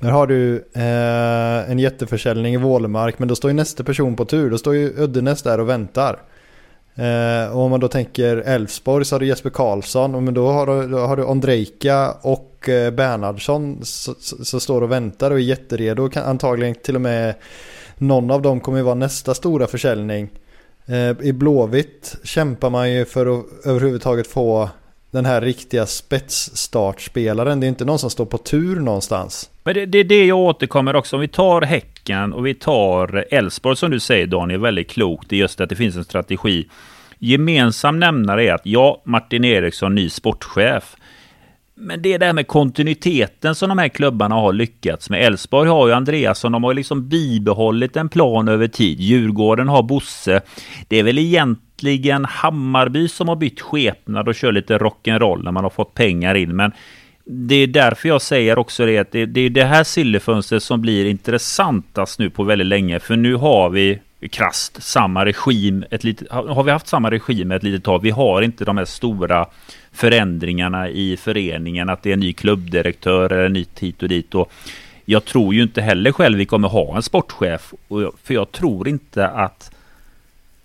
Där har du eh, en jätteförsäljning i Vålemark men då står ju nästa person på tur. Då står ju Uddenäs där och väntar. Eh, och om man då tänker Elfsborg så har du Jesper Karlsson. Och men då har du, då har du Ondrejka och eh, Bernhardsson som står och väntar och är jätteredo. Kan, antagligen till och med någon av dem kommer ju vara nästa stora försäljning. Eh, I Blåvitt kämpar man ju för att överhuvudtaget få den här riktiga spetsstartspelaren. Det är inte någon som står på tur någonstans. Men det, det är det jag återkommer också. Om vi tar Häcken och vi tar Elfsborg som du säger Daniel, väldigt klokt. Det är just att det finns en strategi. Gemensam nämnare är att ja, Martin Eriksson, ny sportchef. Men det är det här med kontinuiteten som de här klubbarna har lyckats med. Elfsborg har ju Andreasson, de har liksom bibehållit en plan över tid. Djurgården har Bosse. Det är väl egentligen Hammarby som har bytt skepnad och kör lite rock'n'roll när man har fått pengar in. Men det är därför jag säger också det att det, det är det här sillefönstret som blir intressantast nu på väldigt länge. För nu har vi krast samma regim. Ett litet, har vi haft samma regim ett litet tag? Vi har inte de här stora förändringarna i föreningen, att det är en ny klubbdirektör eller nytt hit och dit. Och jag tror ju inte heller själv vi kommer ha en sportchef, för jag tror inte att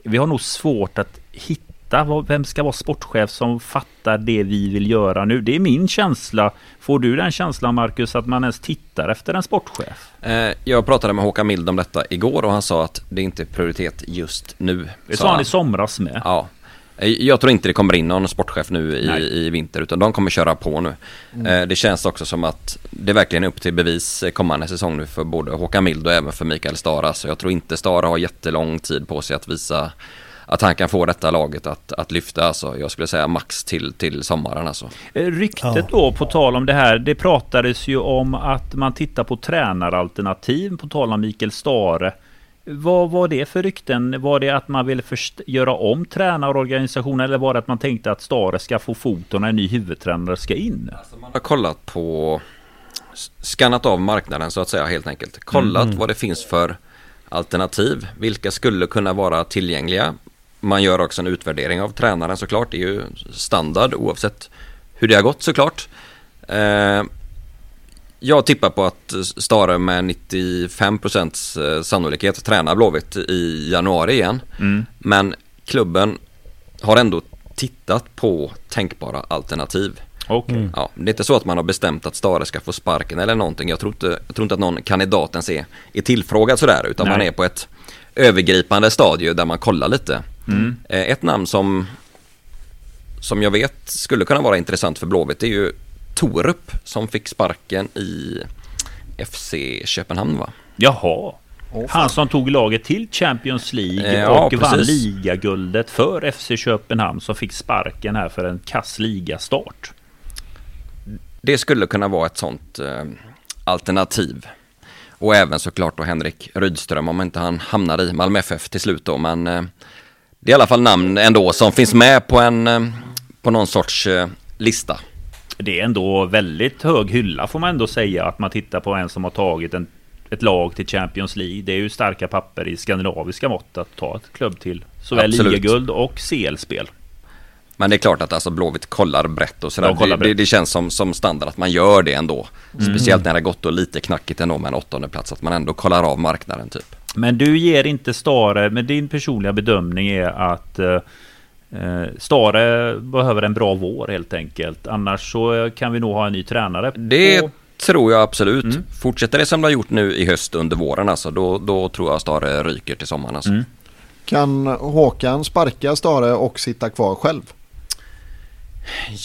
vi har nog svårt att hitta vem ska vara sportchef som fattar det vi vill göra nu. Det är min känsla. Får du den känslan Marcus att man ens tittar efter en sportchef? Eh, jag pratade med Håkan Mild om detta igår och han sa att det inte är prioritet just nu. Det sa han i somras med. Ja, jag tror inte det kommer in någon sportchef nu i, i vinter utan de kommer köra på nu. Mm. Eh, det känns också som att det verkligen är upp till bevis kommande säsong nu för både Håkan Mild och även för Mikael Stara. Så jag tror inte Stara har jättelång tid på sig att visa att han kan få detta laget att, att lyfta. Alltså, jag skulle säga max till, till sommaren. Alltså. Eh, ryktet då, på tal om det här, det pratades ju om att man tittar på tränaralternativ, på tal om Mikael Stare. Vad var det för rykten? Var det att man ville göra om tränarorganisationen eller var det att man tänkte att Stare ska få foten när en ny huvudtränare ska in? Alltså man har kollat på, skannat av marknaden så att säga helt enkelt. Kollat mm. vad det finns för alternativ. Vilka skulle kunna vara tillgängliga? Man gör också en utvärdering av tränaren såklart. Det är ju standard oavsett hur det har gått såklart. Eh, jag tippar på att Stare med 95% eh, sannolikhet tränar Blåvitt i januari igen. Mm. Men klubben har ändå tittat på tänkbara alternativ. Okay. Mm. Ja, det är inte så att man har bestämt att Stare ska få sparken eller någonting. Jag tror inte, jag tror inte att någon kandidat ens är, är tillfrågad sådär. Utan Nej. man är på ett övergripande stadie där man kollar lite. Mm. Eh, ett namn som, som jag vet skulle kunna vara intressant för Blåvitt är ju Torup som fick sparken i FC Köpenhamn va? Jaha. Han som tog laget till Champions League ja, och precis. vann ligaguldet för FC Köpenhamn som fick sparken här för en kass ligastart. Det skulle kunna vara ett sånt eh, alternativ. Och även såklart då Henrik Rydström om inte han hamnar i Malmö FF till slut då. Men eh, det är i alla fall namn ändå som finns med på en eh, på någon sorts eh, lista det är ändå väldigt hög hylla får man ändå säga att man tittar på en som har tagit en, ett lag till Champions League. Det är ju starka papper i skandinaviska mått att ta ett klubb till såväl ligaguld och CL-spel. Men det är klart att alltså Blåvitt kollar brett och sådär. Det, det, det, känns som, som standard att man gör det ändå. Mm. Speciellt när det gått då lite knackigt ändå med en åttonde plats Att man ändå kollar av marknaden typ. Men du ger inte Stare, men din personliga bedömning är att Eh, Stare behöver en bra vår helt enkelt. Annars så kan vi nog ha en ny tränare. Det på... tror jag absolut. Mm. Fortsätter det som det har gjort nu i höst under våren alltså, då, då tror jag Stare ryker till sommaren alltså. Mm. Kan Håkan sparka Stare och sitta kvar själv?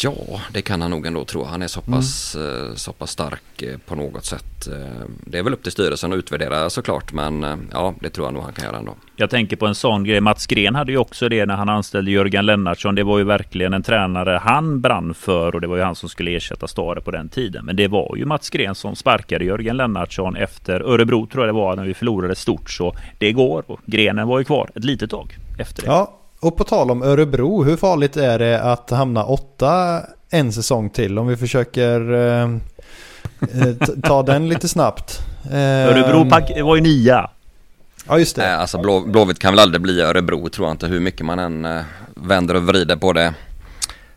Ja, det kan han nog ändå tro. Han är så mm. pass, mm. så pass stark eh, på något sätt. Eh, det är väl upp till styrelsen att utvärdera såklart, men ja, det tror jag nog han kan göra ändå. Jag tänker på en sån grej. Mats Gren hade ju också det när han anställde Jörgen Lennartsson. Det var ju verkligen en tränare han brann för och det var ju han som skulle ersätta Stare på den tiden. Men det var ju Mats Gren som sparkade Jörgen Lennartsson efter Örebro tror jag det var när vi förlorade stort. Så det går och Grenen var ju kvar ett litet tag efter det. Ja, och på tal om Örebro, hur farligt är det att hamna åtta en säsong till? Om vi försöker eh, eh ta den lite snabbt. Eh, [laughs] Örebro var ju nia. Ja just det. alltså Blå, Blåvitt kan väl aldrig bli Örebro tror jag inte hur mycket man än eh, vänder och vrider på det.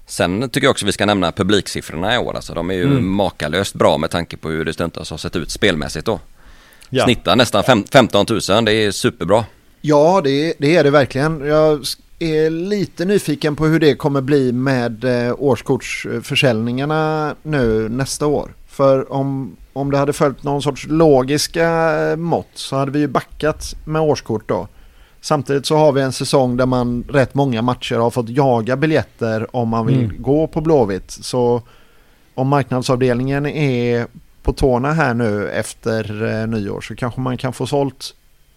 Sen tycker jag också vi ska nämna publiksiffrorna i år. Alltså, de är ju mm. makalöst bra med tanke på hur det stundtals har sett ut spelmässigt då. Ja. Snittar nästan fem, 15 000, det är superbra. Ja, det, det är det verkligen. Jag är lite nyfiken på hur det kommer bli med eh, årskortsförsäljningarna nu nästa år. För om, om det hade följt någon sorts logiska mått så hade vi ju backat med årskort då. Samtidigt så har vi en säsong där man rätt många matcher har fått jaga biljetter om man vill Mm. gå på Blåvitt. Så om marknadsavdelningen är på tårna här nu efter eh, nyår så kanske man kan få sålt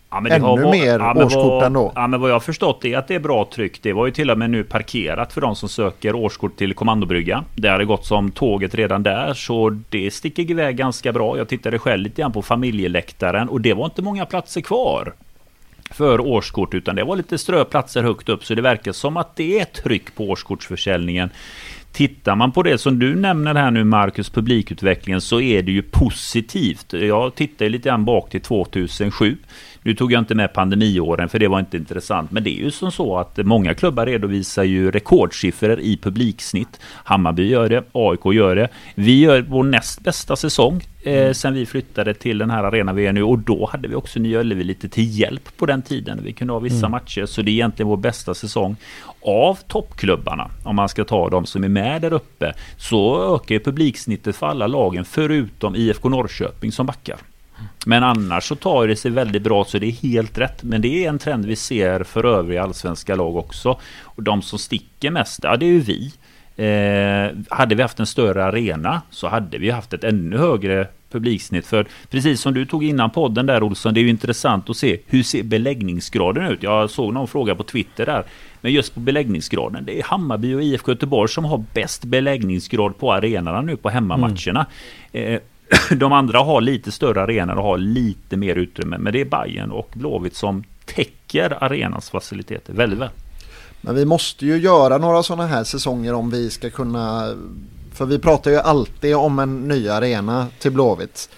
Ja, men det Ännu har va- mer men årskort vad, ändå. Ja, men vad jag har förstått är att det är bra tryck. Det var ju till och med nu parkerat för de som söker årskort till kommandobrygga. Det hade gått som tåget redan där, så det sticker iväg ganska bra. Jag tittade själv lite grann på familjeläktaren och det var inte många platser kvar för årskort utan det var lite ströplatser högt upp så det verkar som att det är tryck på årskortsförsäljningen. Tittar man på det som du nämner här nu Marcus, publikutvecklingen, så är det ju positivt. Jag tittar lite grann bak till 2007. Nu tog jag inte med pandemiåren för det var inte intressant. Men det är ju som så att många klubbar redovisar ju rekordsiffror i publiksnitt. Hammarby gör det, AIK gör det. Vi gör vår näst bästa säsong eh, sen vi flyttade till den här arenan vi är nu. Och då hade vi också Nya Ullevi lite till hjälp på den tiden. Vi kunde ha vissa matcher. Så det är egentligen vår bästa säsong. Av toppklubbarna, om man ska ta de som är med där uppe, så ökar ju publiksnittet för alla lagen förutom IFK Norrköping som backar. Men annars så tar det sig väldigt bra så det är helt rätt. Men det är en trend vi ser för övriga allsvenska lag också. Och de som sticker mest, ja det är ju vi. Eh, hade vi haft en större arena så hade vi haft ett ännu högre publiksnitt. För precis som du tog innan podden där Olsson, det är ju intressant att se hur ser beläggningsgraden ut? Jag såg någon fråga på Twitter där. Men just på beläggningsgraden, det är Hammarby och IFK Göteborg som har bäst beläggningsgrad på arenorna nu på hemmamatcherna. Eh, [clears throat] de andra har lite större arenor och har lite mer utrymme. Men det är Bayern och Blåvitt som täcker arenans faciliteter väldigt väl. Men vi måste ju göra några sådana här säsonger om vi ska kunna för vi pratar ju alltid om en ny arena till Blåvitt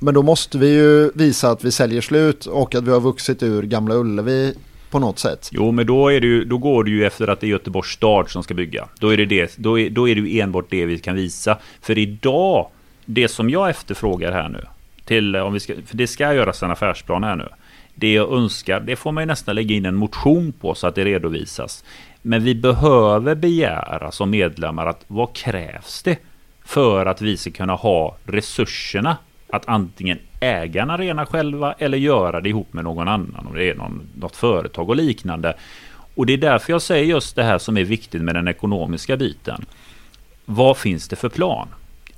Men då måste vi ju visa att vi säljer slut och att vi har vuxit ur Gamla Ullevi på något sätt. Jo, men då, är det ju, då går det ju efter att det är Göteborgs stad som ska bygga. Då är det, det, då är, då är det ju enbart det vi kan visa. För idag, det som jag efterfrågar här nu, till, om vi ska, för det ska göras en affärsplan här nu. Det jag önskar, det får man ju nästan lägga in en motion på så att det redovisas. Men vi behöver begära som medlemmar att vad krävs det för att vi ska kunna ha resurserna att antingen äga en arena själva eller göra det ihop med någon annan. Om det är någon, något företag och liknande. Och det är därför jag säger just det här som är viktigt med den ekonomiska biten. Vad finns det för plan?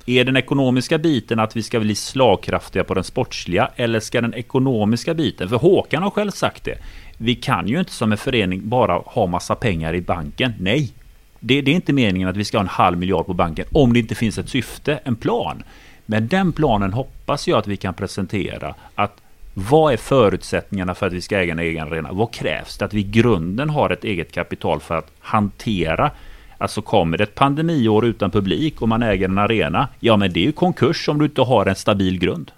Är den ekonomiska biten att vi ska bli slagkraftiga på den sportsliga eller ska den ekonomiska biten, för Håkan har själv sagt det, vi kan ju inte som en förening bara ha massa pengar i banken. Nej, det, det är inte meningen att vi ska ha en halv miljard på banken om det inte finns ett syfte, en plan. Men den planen hoppas jag att vi kan presentera att vad är förutsättningarna för att vi ska äga en egen arena? Vad krävs det att vi i grunden har ett eget kapital för att hantera Alltså kommer det ett pandemiår utan publik och man äger en arena, ja men det är ju konkurs om du inte har en stabil grund.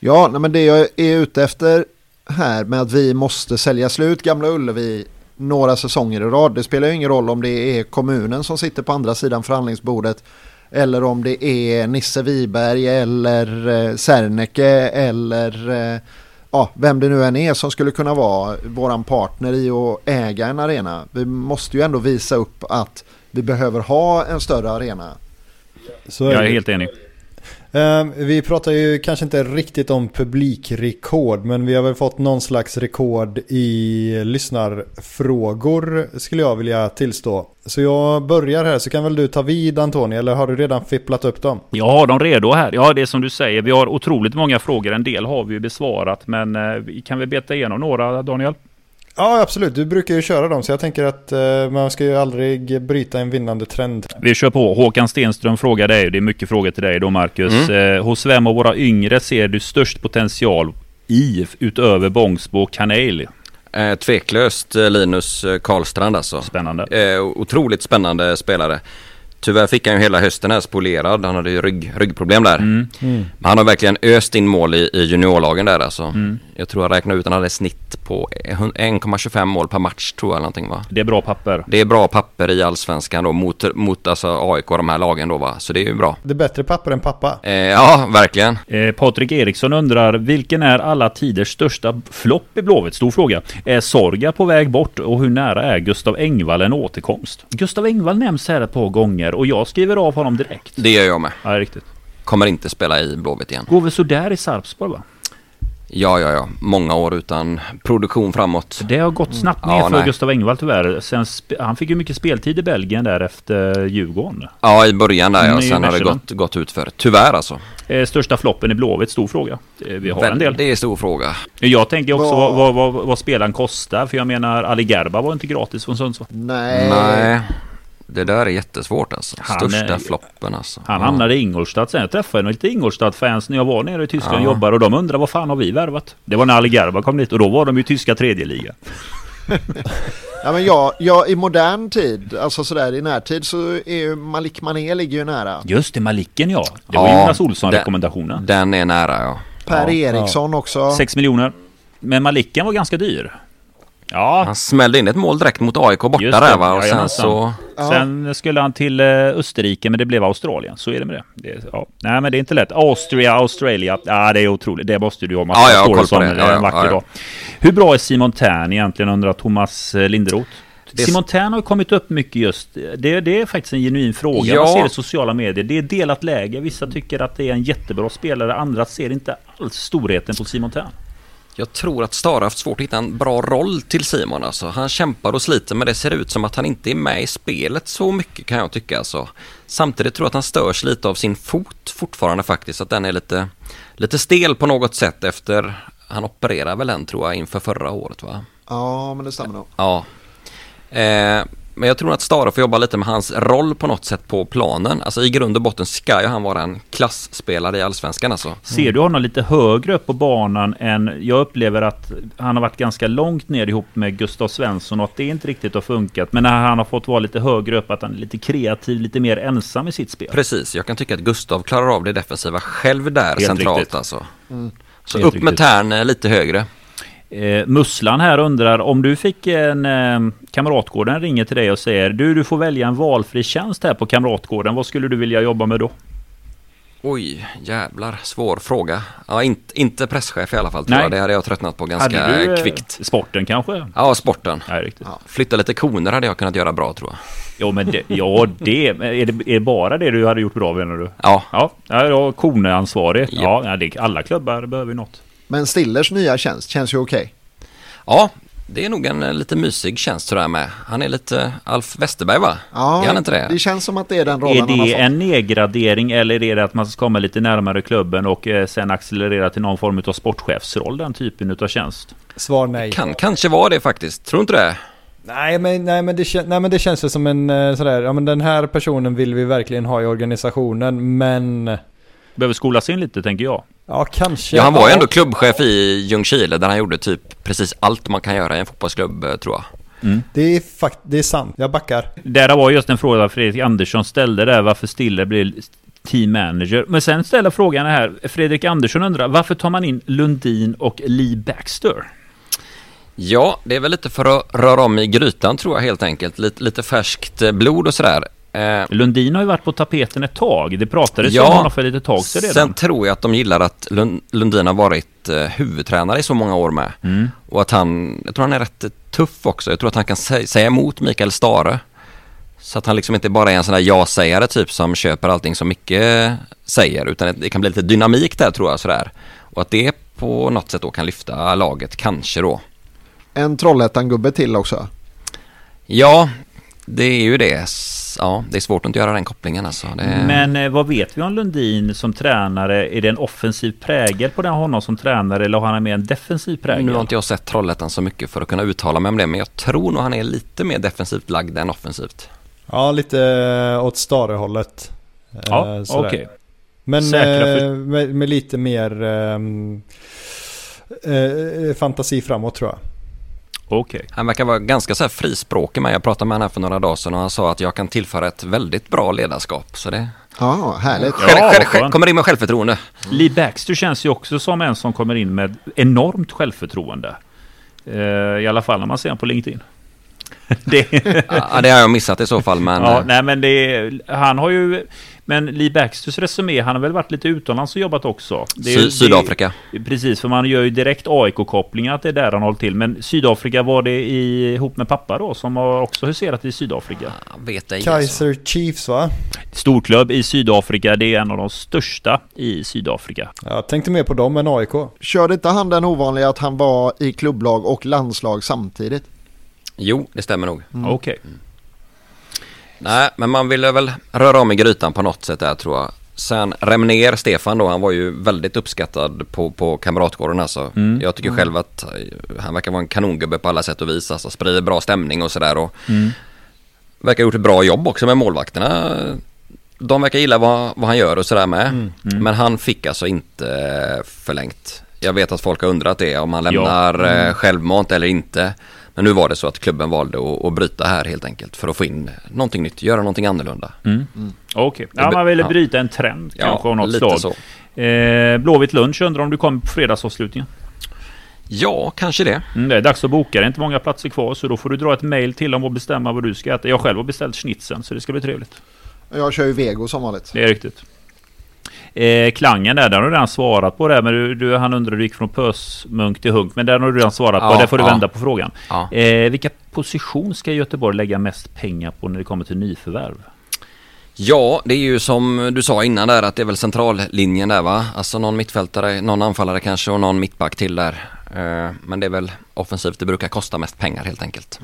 Ja, men det jag är ute efter här med att vi måste sälja slut Gamla Ullevi några säsonger i rad. Det spelar ju ingen roll om det är kommunen som sitter på andra sidan förhandlingsbordet eller om det är Nisse Wiberg eller eh, Serneke eller eh, ja, vem det nu än är som skulle kunna vara våran partner i att äga en arena. Vi måste ju ändå visa upp att vi behöver ha en större arena. Så Jag är helt enig. Ehm, vi pratar ju kanske inte riktigt om publikrekord men vi har väl fått någon slags rekord i lyssnarfrågor skulle jag vilja tillstå. Så jag börjar här så kan väl du ta vid Antoni eller har du redan fipplat upp dem? Jag har dem redo här. Ja, det är som du säger. Vi har otroligt många frågor. En del har vi ju besvarat, men eh, vi kan väl beta igenom några, Daniel? Ja absolut, du brukar ju köra dem så jag tänker att eh, man ska ju aldrig bryta en vinnande trend. Vi kör på. Håkan Stenström frågar dig. Det är mycket frågor till dig då, Marcus. Eh, hos vem av våra yngre ser du störst potential i utöver Bångsbo och Kanel? Eh, tveklöst eh, Linus eh, Karlstrand alltså. Spännande. Eh, otroligt spännande spelare. Tyvärr fick han ju hela hösten här spolierad. Han hade ju rygg, ryggproblem där. Mm. Mm. Men han har verkligen öst in mål i, i juniorlagen där alltså. Mm. Jag tror jag räknade ut han hade snitt på 1,25 mål per match tror jag eller någonting va. Det är bra papper. Det är bra papper i allsvenskan då mot, mot alltså AIK och de här lagen då va. Så det är ju bra. Det är bättre papper än pappa. Eh, ja, verkligen. Eh, Patrik Eriksson undrar, vilken är alla tiders största flopp i Blåvitt? Stor fråga. Är Sorga på väg bort och hur nära är Gustav Engvall en återkomst? Gustav Engvall nämns här ett par gånger och jag skriver av honom direkt. Det gör jag med. Ja, riktigt. Kommer inte spela i Blåvitt igen. Går väl sådär i Sarpsborg va? Ja, ja, ja. Många år utan produktion framåt. Det har gått snabbt ner Ja, för nej. Gustav Engvall tyvärr. Sen han fick ju mycket speltid i Belgien där efter Djurgården. Ja, i början där ja. Mm, Sen har det gått, gått ut för. Tyvärr alltså. Eh, största floppen i Blåvitt, stor fråga. Eh, vi har en del. Det är stor fråga. Jag tänker också Vad- vad, vad, vad, vad spelaren kostar. För jag menar Ali Gerba var inte gratis från Sundsvall. Nej. Nej. Det där är jättesvårt alltså. Han Största är- floppen alltså. Han Ja. hamnade i Ingolstadt sen. Jag träffade lite Ingolstadt-fans när jag var nere i Tyskland och Ja. jobbade. Och de undrade vad fan har vi värvat? Det var när Ali Gerba kom dit och då var de ju tyska tredje liga. [laughs] Ja, men jag, jag, I modern tid, alltså sådär i närtid så är ju Malik Mané ligger ju nära. Just det, Malicken ja. Det var Ja, Jonas Olsson det- rekommendationen. Den är nära ja. Per ja. Eriksson också. 6 miljoner. Men Malicken var ganska dyr. Ja, Han smällde in ett mål direkt mot AIK borta där va. Och sen så... Ja. Sen skulle han till eh, Österrike men det blev Australien. Så är det med det. det ja. Nej men det är inte lätt. Austria, Australia. Ja det är otroligt. Det måste du ha. Mats. Ja, jag har koll på som det. en Ja, ja, vacker ja, ja. dag. Hur bra är Simon Tern egentligen undrar Thomas eh, Linderoth? Det Simon Tern har ju kommit upp mycket just. Det, det är faktiskt en genuin fråga. Ja. Man ser det i sociala medier. Det är delat läge. Vissa tycker att det är en jättebra spelare. Andra ser inte alls storheten på Simon Tern. Jag tror att Stara haft svårt att hitta en bra roll till Simon alltså. Han kämpar och sliter men det ser ut som att han inte är med i spelet så mycket kan jag tycka alltså. Samtidigt tror jag att han störs lite av sin fot fortfarande faktiskt. Att den är lite, lite stel på något sätt efter han opererade väl den tror jag inför förra året va? Ja, men det stämmer nog. Ja. Eh, men jag tror att Stara får jobba lite med hans roll på något sätt på planen. Alltså i grund och botten ska ju han vara en klassspelare i Allsvenskan alltså. Ser du honom lite högre upp på banan än... Jag upplever att han har varit ganska långt ner ihop med Gustav Svensson och att det inte riktigt har funkat. Men när han har fått vara lite högre upp, att han är lite kreativ, lite mer ensam i sitt spel. Precis, jag kan tycka att Gustav klarar av det defensiva själv där Helt centralt riktigt. alltså. Så Helt upp med riktigt. tärn eh, lite högre. Eh, Musslan här undrar om du fick en... Eh, Kamratgården ringer till dig och säger du, du får välja en valfri tjänst här på Kamratgården. Vad skulle du vilja jobba med då? Oj, jävlar, svår fråga. Ja, inte, inte presschef i alla fall tror Nej. jag. Det hade jag tröttnat på ganska Hade du, eh, kvickt. Sporten kanske? Ja, sporten. Nej, riktigt. Flytta lite koner hade jag kunnat göra bra tror jag. Jo, men det, ja, det, är, det, är det bara det du hade gjort bra menar du? Ja, Ja, ja då Kone-ansvarig. Ja. Ja, ja det, alla klubbar behöver ju något. Men Stillers nya tjänst känns ju okej. ja det är nog en eh, lite mysig tjänst sådär med. Han är lite Alf Westerberg va? Ja, är han inte det? det känns som att det är den rollen Är han har det fått. en nedgradering eller är det att man ska komma lite närmare klubben och eh, sen accelerera till någon form av sportchefsroll, den typen av tjänst? Svar nej. Kan kanske vara det faktiskt. Tror du inte det? Nej men, nej, men det, nej men det känns ju som en eh, sådär, ja men den här personen vill vi verkligen ha i organisationen men Behöver skolas in lite, tänker jag. Ja kanske. Ja, han var ju ändå klubbchef i Ljungskile där han gjorde typ precis allt man kan göra i en fotbollsklubb eh, tror jag. Det är, fakt- det är sant, jag backar. Där var just en fråga Fredrik Andersson ställde där, varför Stiller blir team manager. Men sen ställer frågan här, Fredrik Andersson undrar, varför tar man in Lundin och Lee Baxter? Ja, det är väl lite för att röra om i grytan tror jag helt enkelt. Lite, lite färskt eh, blod och sådär. Eh, Lundin har ju varit på tapeten ett tag. Det pratades ju Ja, om honom för lite tag sedan redan. Sen tror jag att de gillar att Lund- Lundin har varit eh, huvudtränare i så många år med. Mm. Och att han, jag tror han är rätt eh, tuff också. Jag tror att han kan sä- säga emot Mikael Stare. Så att han liksom inte bara är en sån där ja-sägare typ som köper allting som Micke säger. Utan det kan bli lite dynamik där tror jag sådär. Och att det på något sätt då kan lyfta laget, kanske då. En Trollhättan-gubbe till också. Ja, det är ju det. Ja, det är svårt att inte göra den kopplingen alltså. Det... Men eh, vad vet vi om Lundin som tränare? Är det en offensiv prägel på den honom som tränare eller har han med en defensiv prägel? Nu har inte jag sett Trollhättan så mycket för att kunna uttala mig om det, men jag tror nog han är lite mer defensivt lagd än offensivt. Ja lite eh, åt Stare-hållet. Eh, Ja, sådär. okej. Men Säkra för- eh, med, med lite mer ehm, eh, fantasi framåt tror jag. Okej. Han verkar vara ganska så här frispråkig med. Jag pratade med honom här för några dagar sedan och han sa att jag kan tillföra ett väldigt bra ledarskap. Så det Ja, härligt. Ja, själv, kommer in med självförtroende. Lee Baxter känns ju också som en som kommer in med enormt självförtroende. Eh, I alla fall när man ser honom på LinkedIn. [laughs] det, Ja, det har jag missat i så fall men... ja, nej men det, han har ju... Men Lee Baxters resumé, han har väl varit lite utomlands och jobbat också? Det Sy- Sydafrika. Det, precis, för man gör ju direkt AIK-kopplingar att det är där han håller till. Men Sydafrika var det i, ihop med pappa då, som har också huserat i Sydafrika. Jag vet ej alltså. Kaiser Chiefs va? Storklubb i Sydafrika, det är en av de största i Sydafrika. Jag tänkte mer på dem än AIK. Körde inte han den ovanliga att han var i klubblag och landslag samtidigt? Jo, det stämmer nog. Okej. Nej, men man ville väl röra om i grytan på något sätt där tror jag. Sen Remner, Stefan då, han var ju väldigt uppskattad på, på Kamratgården alltså. Mm. Jag tycker själv att eh, han verkar vara en kanongubbe på alla sätt och vis. Alltså sprider bra stämning och sådär. Och Mm. verkar ha gjort ett bra jobb också med målvakterna. De verkar gilla vad, vad han gör och sådär med. Mm. Men han fick alltså inte eh, förlängt. Jag vet att folk har undrat det, om han Ja. lämnar Mm. eh, självmant eller inte. Men nu var det så att klubben valde att, att bryta här helt enkelt för att få in någonting nytt, göra någonting annorlunda. Mm. Okej. Ja, man ville Ja. bryta en trend kanske av något lite slag. så. Eh, Blåvitt lunch undrar om du kommer på fredagsavslutningen? Ja, kanske det. Mm, det är dags att boka, det är inte många platser kvar så då får du dra ett mail till dem och bestämma vad du ska äta. Jag själv har beställt schnitzeln så det ska bli trevligt. Jag kör ju vego som vanligt. Det är riktigt. Eh, klangen där, den har du redan svarat på det. Men du, du, han undrar hur du gick från pösmunk till hunk. Men den har du redan svarat på. Ja, Det får du ja. vända på frågan. Ja. Eh, vilka position ska Göteborg lägga mest pengar på när det kommer till nyförvärv? ja, det är ju som du sa innan där att det är väl centrallinjen där va? Alltså någon mittfältare, någon anfallare kanske och någon mittback till där. Eh, Men det är väl offensivt, det brukar kosta mest pengar helt enkelt.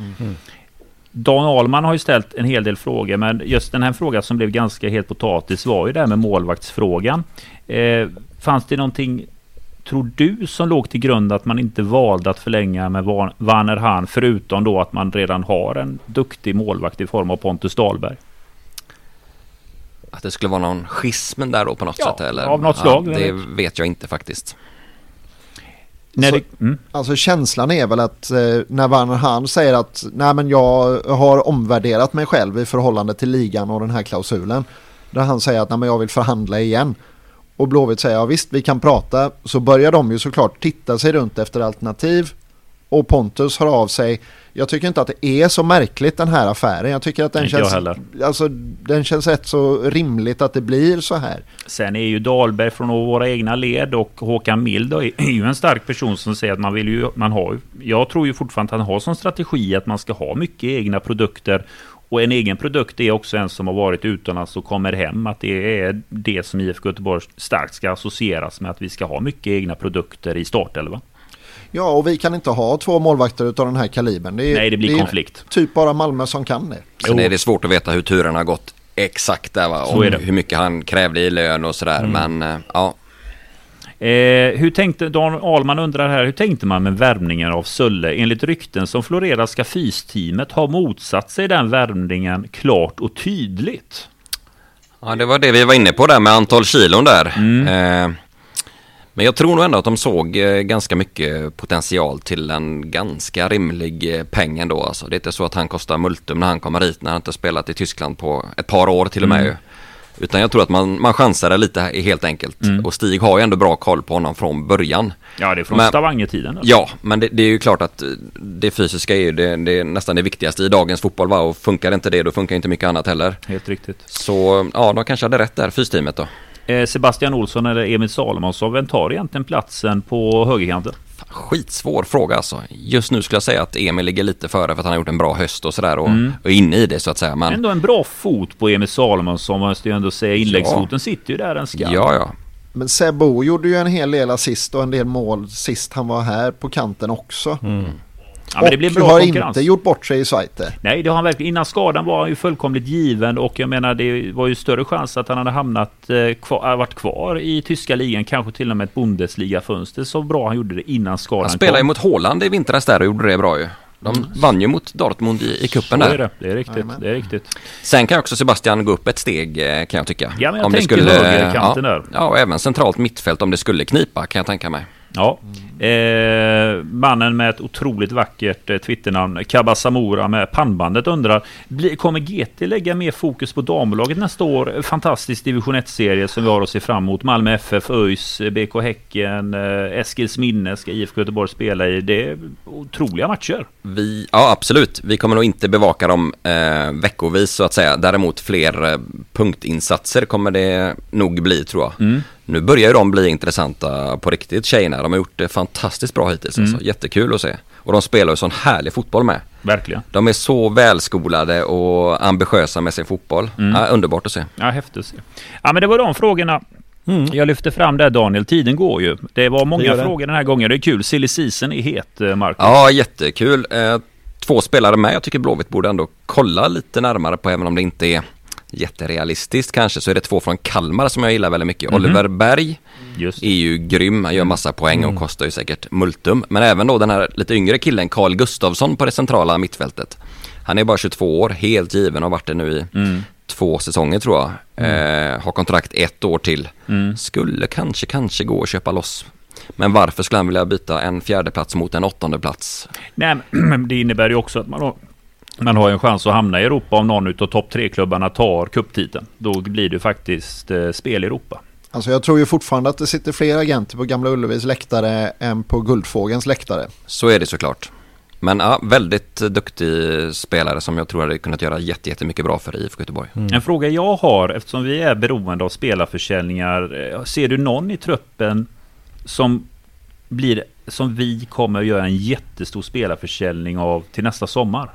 Dan Ahlman har ju ställt en hel del frågor, men just den här frågan som blev ganska het potatis var ju det här med målvaktsfrågan. Eh, fanns det någonting, tror du, som låg till grund att man inte valde att förlänga med Van- Werner Hahn, förutom då att man redan har en duktig målvakt i form av Pontus Dahlberg? Att det skulle vara någon schism där då på något Ja, sätt eller? av något slag, det eller? vet jag inte faktiskt. När Så- det, mm, Alltså känslan är väl att eh, när Werner Hahn säger att nej men jag har omvärderat mig själv i förhållande till ligan och den här klausulen. Där han säger att nej men jag vill förhandla igen. Och Blåvitt säger ja visst vi kan prata. Så börjar de ju såklart titta sig runt efter alternativ. Och Pontus hör av sig. Jag tycker inte att det är så märkligt den här affären. Jag tycker att den Inte känns, alltså, den känns rätt så rimligt att det blir så här. Sen är ju Dahlberg från våra egna led och Håkan Mild är ju en stark person som säger att man vill ju, man har jag tror ju fortfarande att han har som strategi att man ska ha mycket egna produkter och en egen produkt är också en som har varit utomlands och kommer hem. Att det är det som IFK Göteborg starkt ska associeras med att vi ska ha mycket egna produkter i startelvan. Ja och vi kan inte ha två målvakter av den här kalibern. Det är, Nej, det blir är konflikt. typ bara Malmö som kan det. Sen är det svårt att veta hur turen har gått exakt där va? Och det. Mm. hur mycket han krävde i lön och sådär. Men eh, ja, Eh, hur tänkte, Dan Ahlman undrar här, hur tänkte man med värvningen av Sulle? Enligt rykten som florerar ska fysteamet ha motsatt sig den värvningen klart och tydligt. Ja, det var det vi var inne på där med antal kilon där. Mm. Eh, men jag tror nog ändå att de såg eh, ganska mycket potential till en ganska rimlig eh, peng ändå. Alltså, det är inte så att han kostar multum när han kommer hit när han inte spelat i Tyskland på ett par år till och med. Mm. Utan jag tror att man, man chansade lite helt enkelt. Mm. Och Stig har ju ändå bra koll på honom från början. Ja, det är från Stavanger-tiden. Ja, men det, det är ju klart att eh, det fysiska är ju det, det är nästan det viktigaste i dagens fotboll va? Och funkar inte det då funkar inte mycket annat heller. Helt riktigt. Så ja, de kanske hade rätt där, fysteamet då. Eh, Sebastian Olsson eller Emil Salomonsson, vem tar egentligen platsen på högerkanten? Skitsvår fråga alltså. Just nu skulle jag säga att Emil ligger lite före för att han har gjort en bra höst och sådär och, Mm. och inne i det så att säga. Men Ändå en bra fot på Emil Salomonsson måste jag ändå säga. Inläggsfoten sitter ju där den ska. ja, ja. Men Sebo gjorde ju en hel del assist och en del mål sist han var här på kanten också. Ja, men det blir och bra har konkurrens. inte gjort bort sig i Zweite. Nej, det har han verkligen. Innan skadan var han ju fullkomligt given och jag menar det var ju större chans att han hade hamnat eh, kvar, äh, varit kvar i tyska ligan, kanske till och med ett Bundesliga-fönster. Så bra han gjorde det innan skadan Han spelade ju kom. mot Haaland i vintras där och gjorde det bra ju. De vann ju mot Dortmund i, i cupen Så är där. det. Det är riktigt. Det är riktigt. Sen kan också Sebastian gå upp ett steg eh, kan jag tycka. Ja, men jag tänker högerkanten ja, där. Ja, och även centralt mittfält om det skulle knipa kan jag tänka mig. Ja. Eh, mannen med ett otroligt vackert eh, Twitternamn, Kabasamura med pannbandet undrar bli, Kommer GT lägga mer fokus på damlaget nästa år? Fantastisk division 1-serie som vi har att se fram emot. Malmö FF, ÖIS, BK Häcken, eh, Eskils minne ska IFK Göteborg spela i. Det är otroliga matcher. Vi, ja absolut, vi kommer nog inte bevaka dem eh, veckovis så att säga. Däremot fler eh, punktinsatser kommer det nog bli tror jag. Mm. Nu börjar de bli intressanta på riktigt tjejerna. De har gjort det fantastiskt bra hittills. Mm. Alltså. Jättekul att se. Och de spelar ju sån härlig fotboll med. Verkligen. De är så välskolade och ambitiösa med sin fotboll. Mm. Ja, underbart att se. Ja, häftigt att se. Ja, men det var de frågorna. Mm. Jag lyfte fram där Daniel, tiden går ju. Det var många det. frågor den här gången. Det är kul. Silly season är het, eh, Marcus. Ja, jättekul. Eh, två spelare med. Jag tycker Blåvitt borde ändå kolla lite närmare på, även om det inte är jätterealistiskt kanske, så är det två från Kalmar som jag gillar väldigt mycket. Mhm. Oliver Berg Just. är ju grym, han gör massa poäng och kostar ju säkert multum. Men även då den här lite yngre killen, Carl Gustafsson på det centrala mittfältet. Han är bara 22 år, helt given och har varit det nu i Mm. två säsonger tror jag. Eh, har kontrakt ett år till. Mm. Skulle kanske, kanske gå att köpa loss. Men varför skulle han vilja byta en fjärde plats mot en åttonde plats? Nej, [clears throat] men det innebär ju också att man har, man har en chans att hamna i Europa om någon av topp tre-klubbarna tar kupptiteln. Då blir det faktiskt eh, spel i Europa. Alltså jag tror ju fortfarande att det sitter fler agenter på Gamla Ullevis läktare än på Guldfågens läktare. Så är det såklart. Men ja, väldigt duktig spelare som jag tror hade kunnat göra jätte- jättemycket bra för IFK Göteborg. En fråga jag har, eftersom vi är beroende av spelarförsäljningar. eh, Ser du någon i truppen som blir som vi kommer att göra en jättestor spelarförsäljning av till nästa sommar?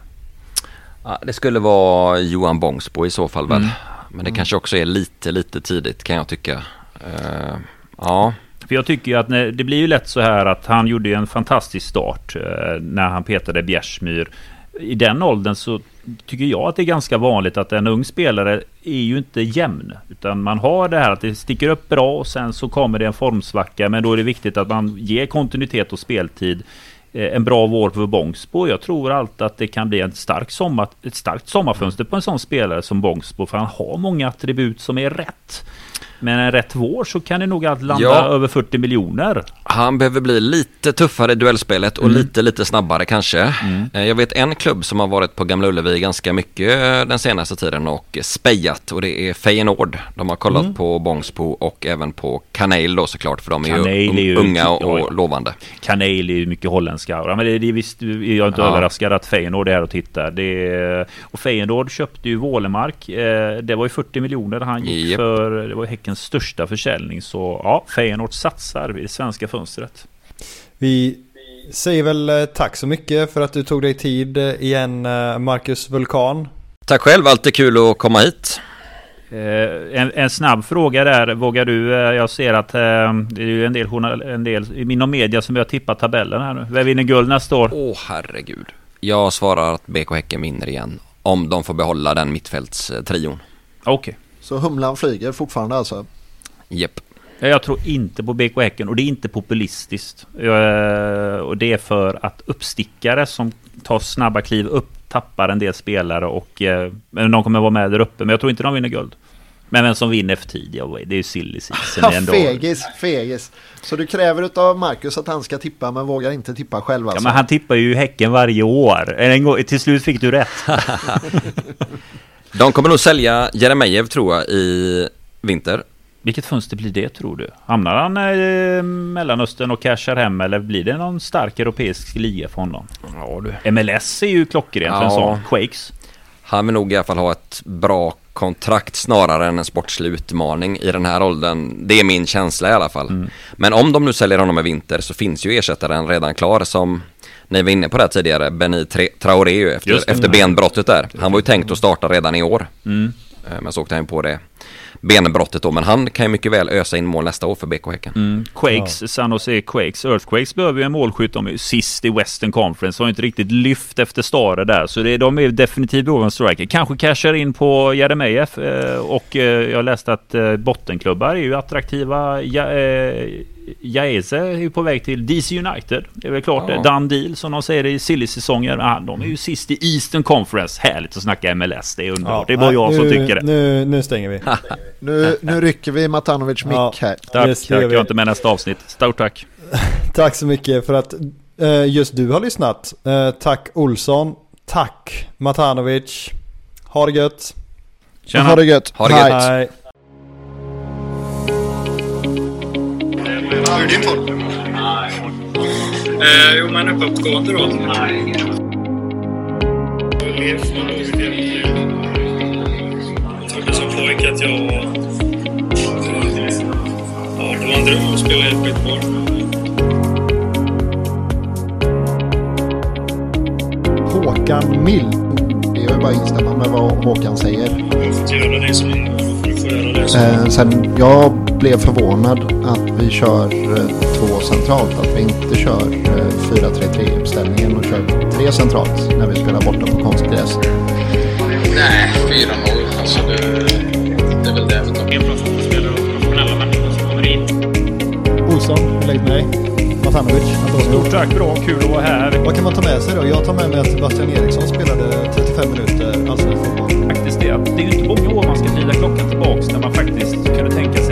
Ja, det skulle vara Johan Bångsbo i så fall väl. Mm. Men det kanske också är lite, lite tidigt kan jag tycka. Eh, ja, För jag tycker ju att när, det blir ju lätt så här att han gjorde ju en fantastisk start eh, när han petade Bjärsmyr. I den åldern så tycker jag att det är ganska vanligt att en ung spelare är ju inte jämn. Utan man har det här att det sticker upp bra och sen så kommer det en formsvacka. Men då är det viktigt att man ger kontinuitet och speltid. Eh, en bra vår för Bångsbo. Jag tror allt att det kan bli en stark sommar, ett starkt sommarfönster på en sån spelare som Bångsbo. För han har många attribut som är rätt. Men en rätt vår så kan det nog allt landa Ja. över 40 miljoner. han behöver bli lite tuffare i duellspelet och lite, lite snabbare kanske. Eh, Jag vet en klubb som har varit på Gamla Ullevi ganska mycket eh, den senaste tiden och spejat och det är Feyenoord. De har kollat på Bångsbo och även på Kanel då såklart för de är Kanel ju, unga och, ja, ja. och lovande. Kanel är ju mycket holländska aura. Men det, det är visst, jag är inte Ja. överraskad att Feyenoord är här och tittar. Det är, och Feyenoord köpte ju Wålemark. Eh, det var ju 40 miljoner han gick Japp. för. Det var Häckens största försäljning. Så ja, Feyenoord satsar i det svenska fönstret. Vi säger väl eh, tack så mycket för att du tog dig tid eh, igen eh, Marcus Vulkan. Tack själv, alltid kul att komma hit. En, en snabb fråga där. Vågar du? Jag ser att det är ju en del, journal, en del inom media som har tippat tabellen här nu. Vem vinner guld nästa år? Åh herregud. Jag svarar att BK Häcken vinner igen. Om de får behålla den mittfältstrion. Okej. Så humlan flyger fortfarande alltså. Jepp. Ja, Jag tror inte på BK Häcken och det är inte populistiskt. Eh, Och det är för att uppstickare som tar snabba kliv upp tappar en del spelare och eh, men de kommer vara med där uppe. Men jag tror inte de vinner guld. Men vem som vinner för tid, ja, det är ju silly season Ja, [laughs] ändå. fegis, fegis. Så du kräver av Marcus att han ska tippa men vågar inte tippa själv Ja, alltså? men han tippar ju Häcken varje år. En gång, till slut fick du rätt. [laughs] [laughs] De kommer nog sälja Jeremejeff tror jag i vinter. Vilket fönster blir det tror du? Hamnar han i Mellanöstern och cashar hem eller blir det någon stark europeisk liga för honom? Ja, du. MLS är ju klockrent för en Ja. sån. Quakes. Han vill nog i alla fall ha ett bra kontrakt snarare än en sportslig utmaning i den här åldern. Det är min känsla i alla fall. Men om de nu säljer honom i vinter så finns ju ersättaren redan klar som ni var inne på det tidigare, Benny Traoré efter, efter benbrottet där. Han var ju tänkt att starta redan i år. Mm. Eh, Men så åkte han ju på det benbrottet då. Men han kan ju mycket väl ösa in mål nästa år för BK Häcken. Mm. Quakes, San Jose Quakes. Earthquakes behöver ju en målskytt. De är ju sist i Western Conference. Har inte riktigt lyft efter Stare där. Så det, de är definitivt behov av en striker. Kanske cashar in på Jeremejeff. Eh, och eh, jag läste att eh, bottenklubbar är ju attraktiva. Ja, eh, Jaeze är ju på väg till DC United. Det är väl klart Ja. det. Done deal som de säger i silly-säsongen. Ah, de är ju sist i Eastern Conference. Härligt att snacka MLS. Det är underbart. det är bara jag som nu, tycker det. Nu, nu stänger vi. Nu, nu rycker vi Matanovic mick Ja. här. Tack, tack. vi. Jag är inte med nästa avsnitt. Stort tack. [laughs] tack så mycket för att uh, just du har lyssnat. Uh, tack Olsson. Tack Matanovic. Ha det gött. Tjena. Ha det gött. Ha det gött. Hej. Hur är din form? Eh, jo, men uppåtgående då. Nej. Jag som pojke att jag var... Ja, det var en dröm att spela i ett skitboll. Håkan Mill. Det är ju bara att instämma med vad Håkan säger. Jag fått göra det som du får göra det som... Eh, sen, jag blev förvånad att vi kör eh, två centralt. Att vi inte kör eh, 4-3-3 uppställningen och kör tre centralt när vi spelar borta på konstgräs. Nej, 4-0. Alltså det, det är väl det vi tar. En professionell och professionella människor som kommer in. Olsson, hur läget med dig? Matanovic, Stort tack, bra, kul att vara här. Vad kan man ta med sig då? Jag tar med mig att Sebastian Eriksson spelade 35 minuter allsvensk fotboll. Faktiskt det. Det är ju inte många år man ska vrida klockan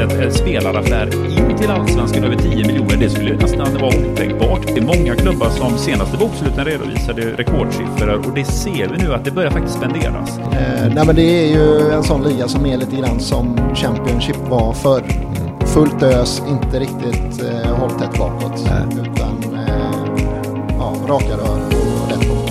en spelaraffär in till allsvenskan över 10 miljoner, det skulle nästan vara otänkbart. Det är många klubbar som senaste boksluten redovisade rekordsiffror och det ser vi nu att det börjar faktiskt spenderas. Eh, nej men det är ju en sån liga som är lite grann som Championship var förr. Fullt ös, inte riktigt eh, hållt tätt bakåt. Utan eh, ja, raka rör och rätt på.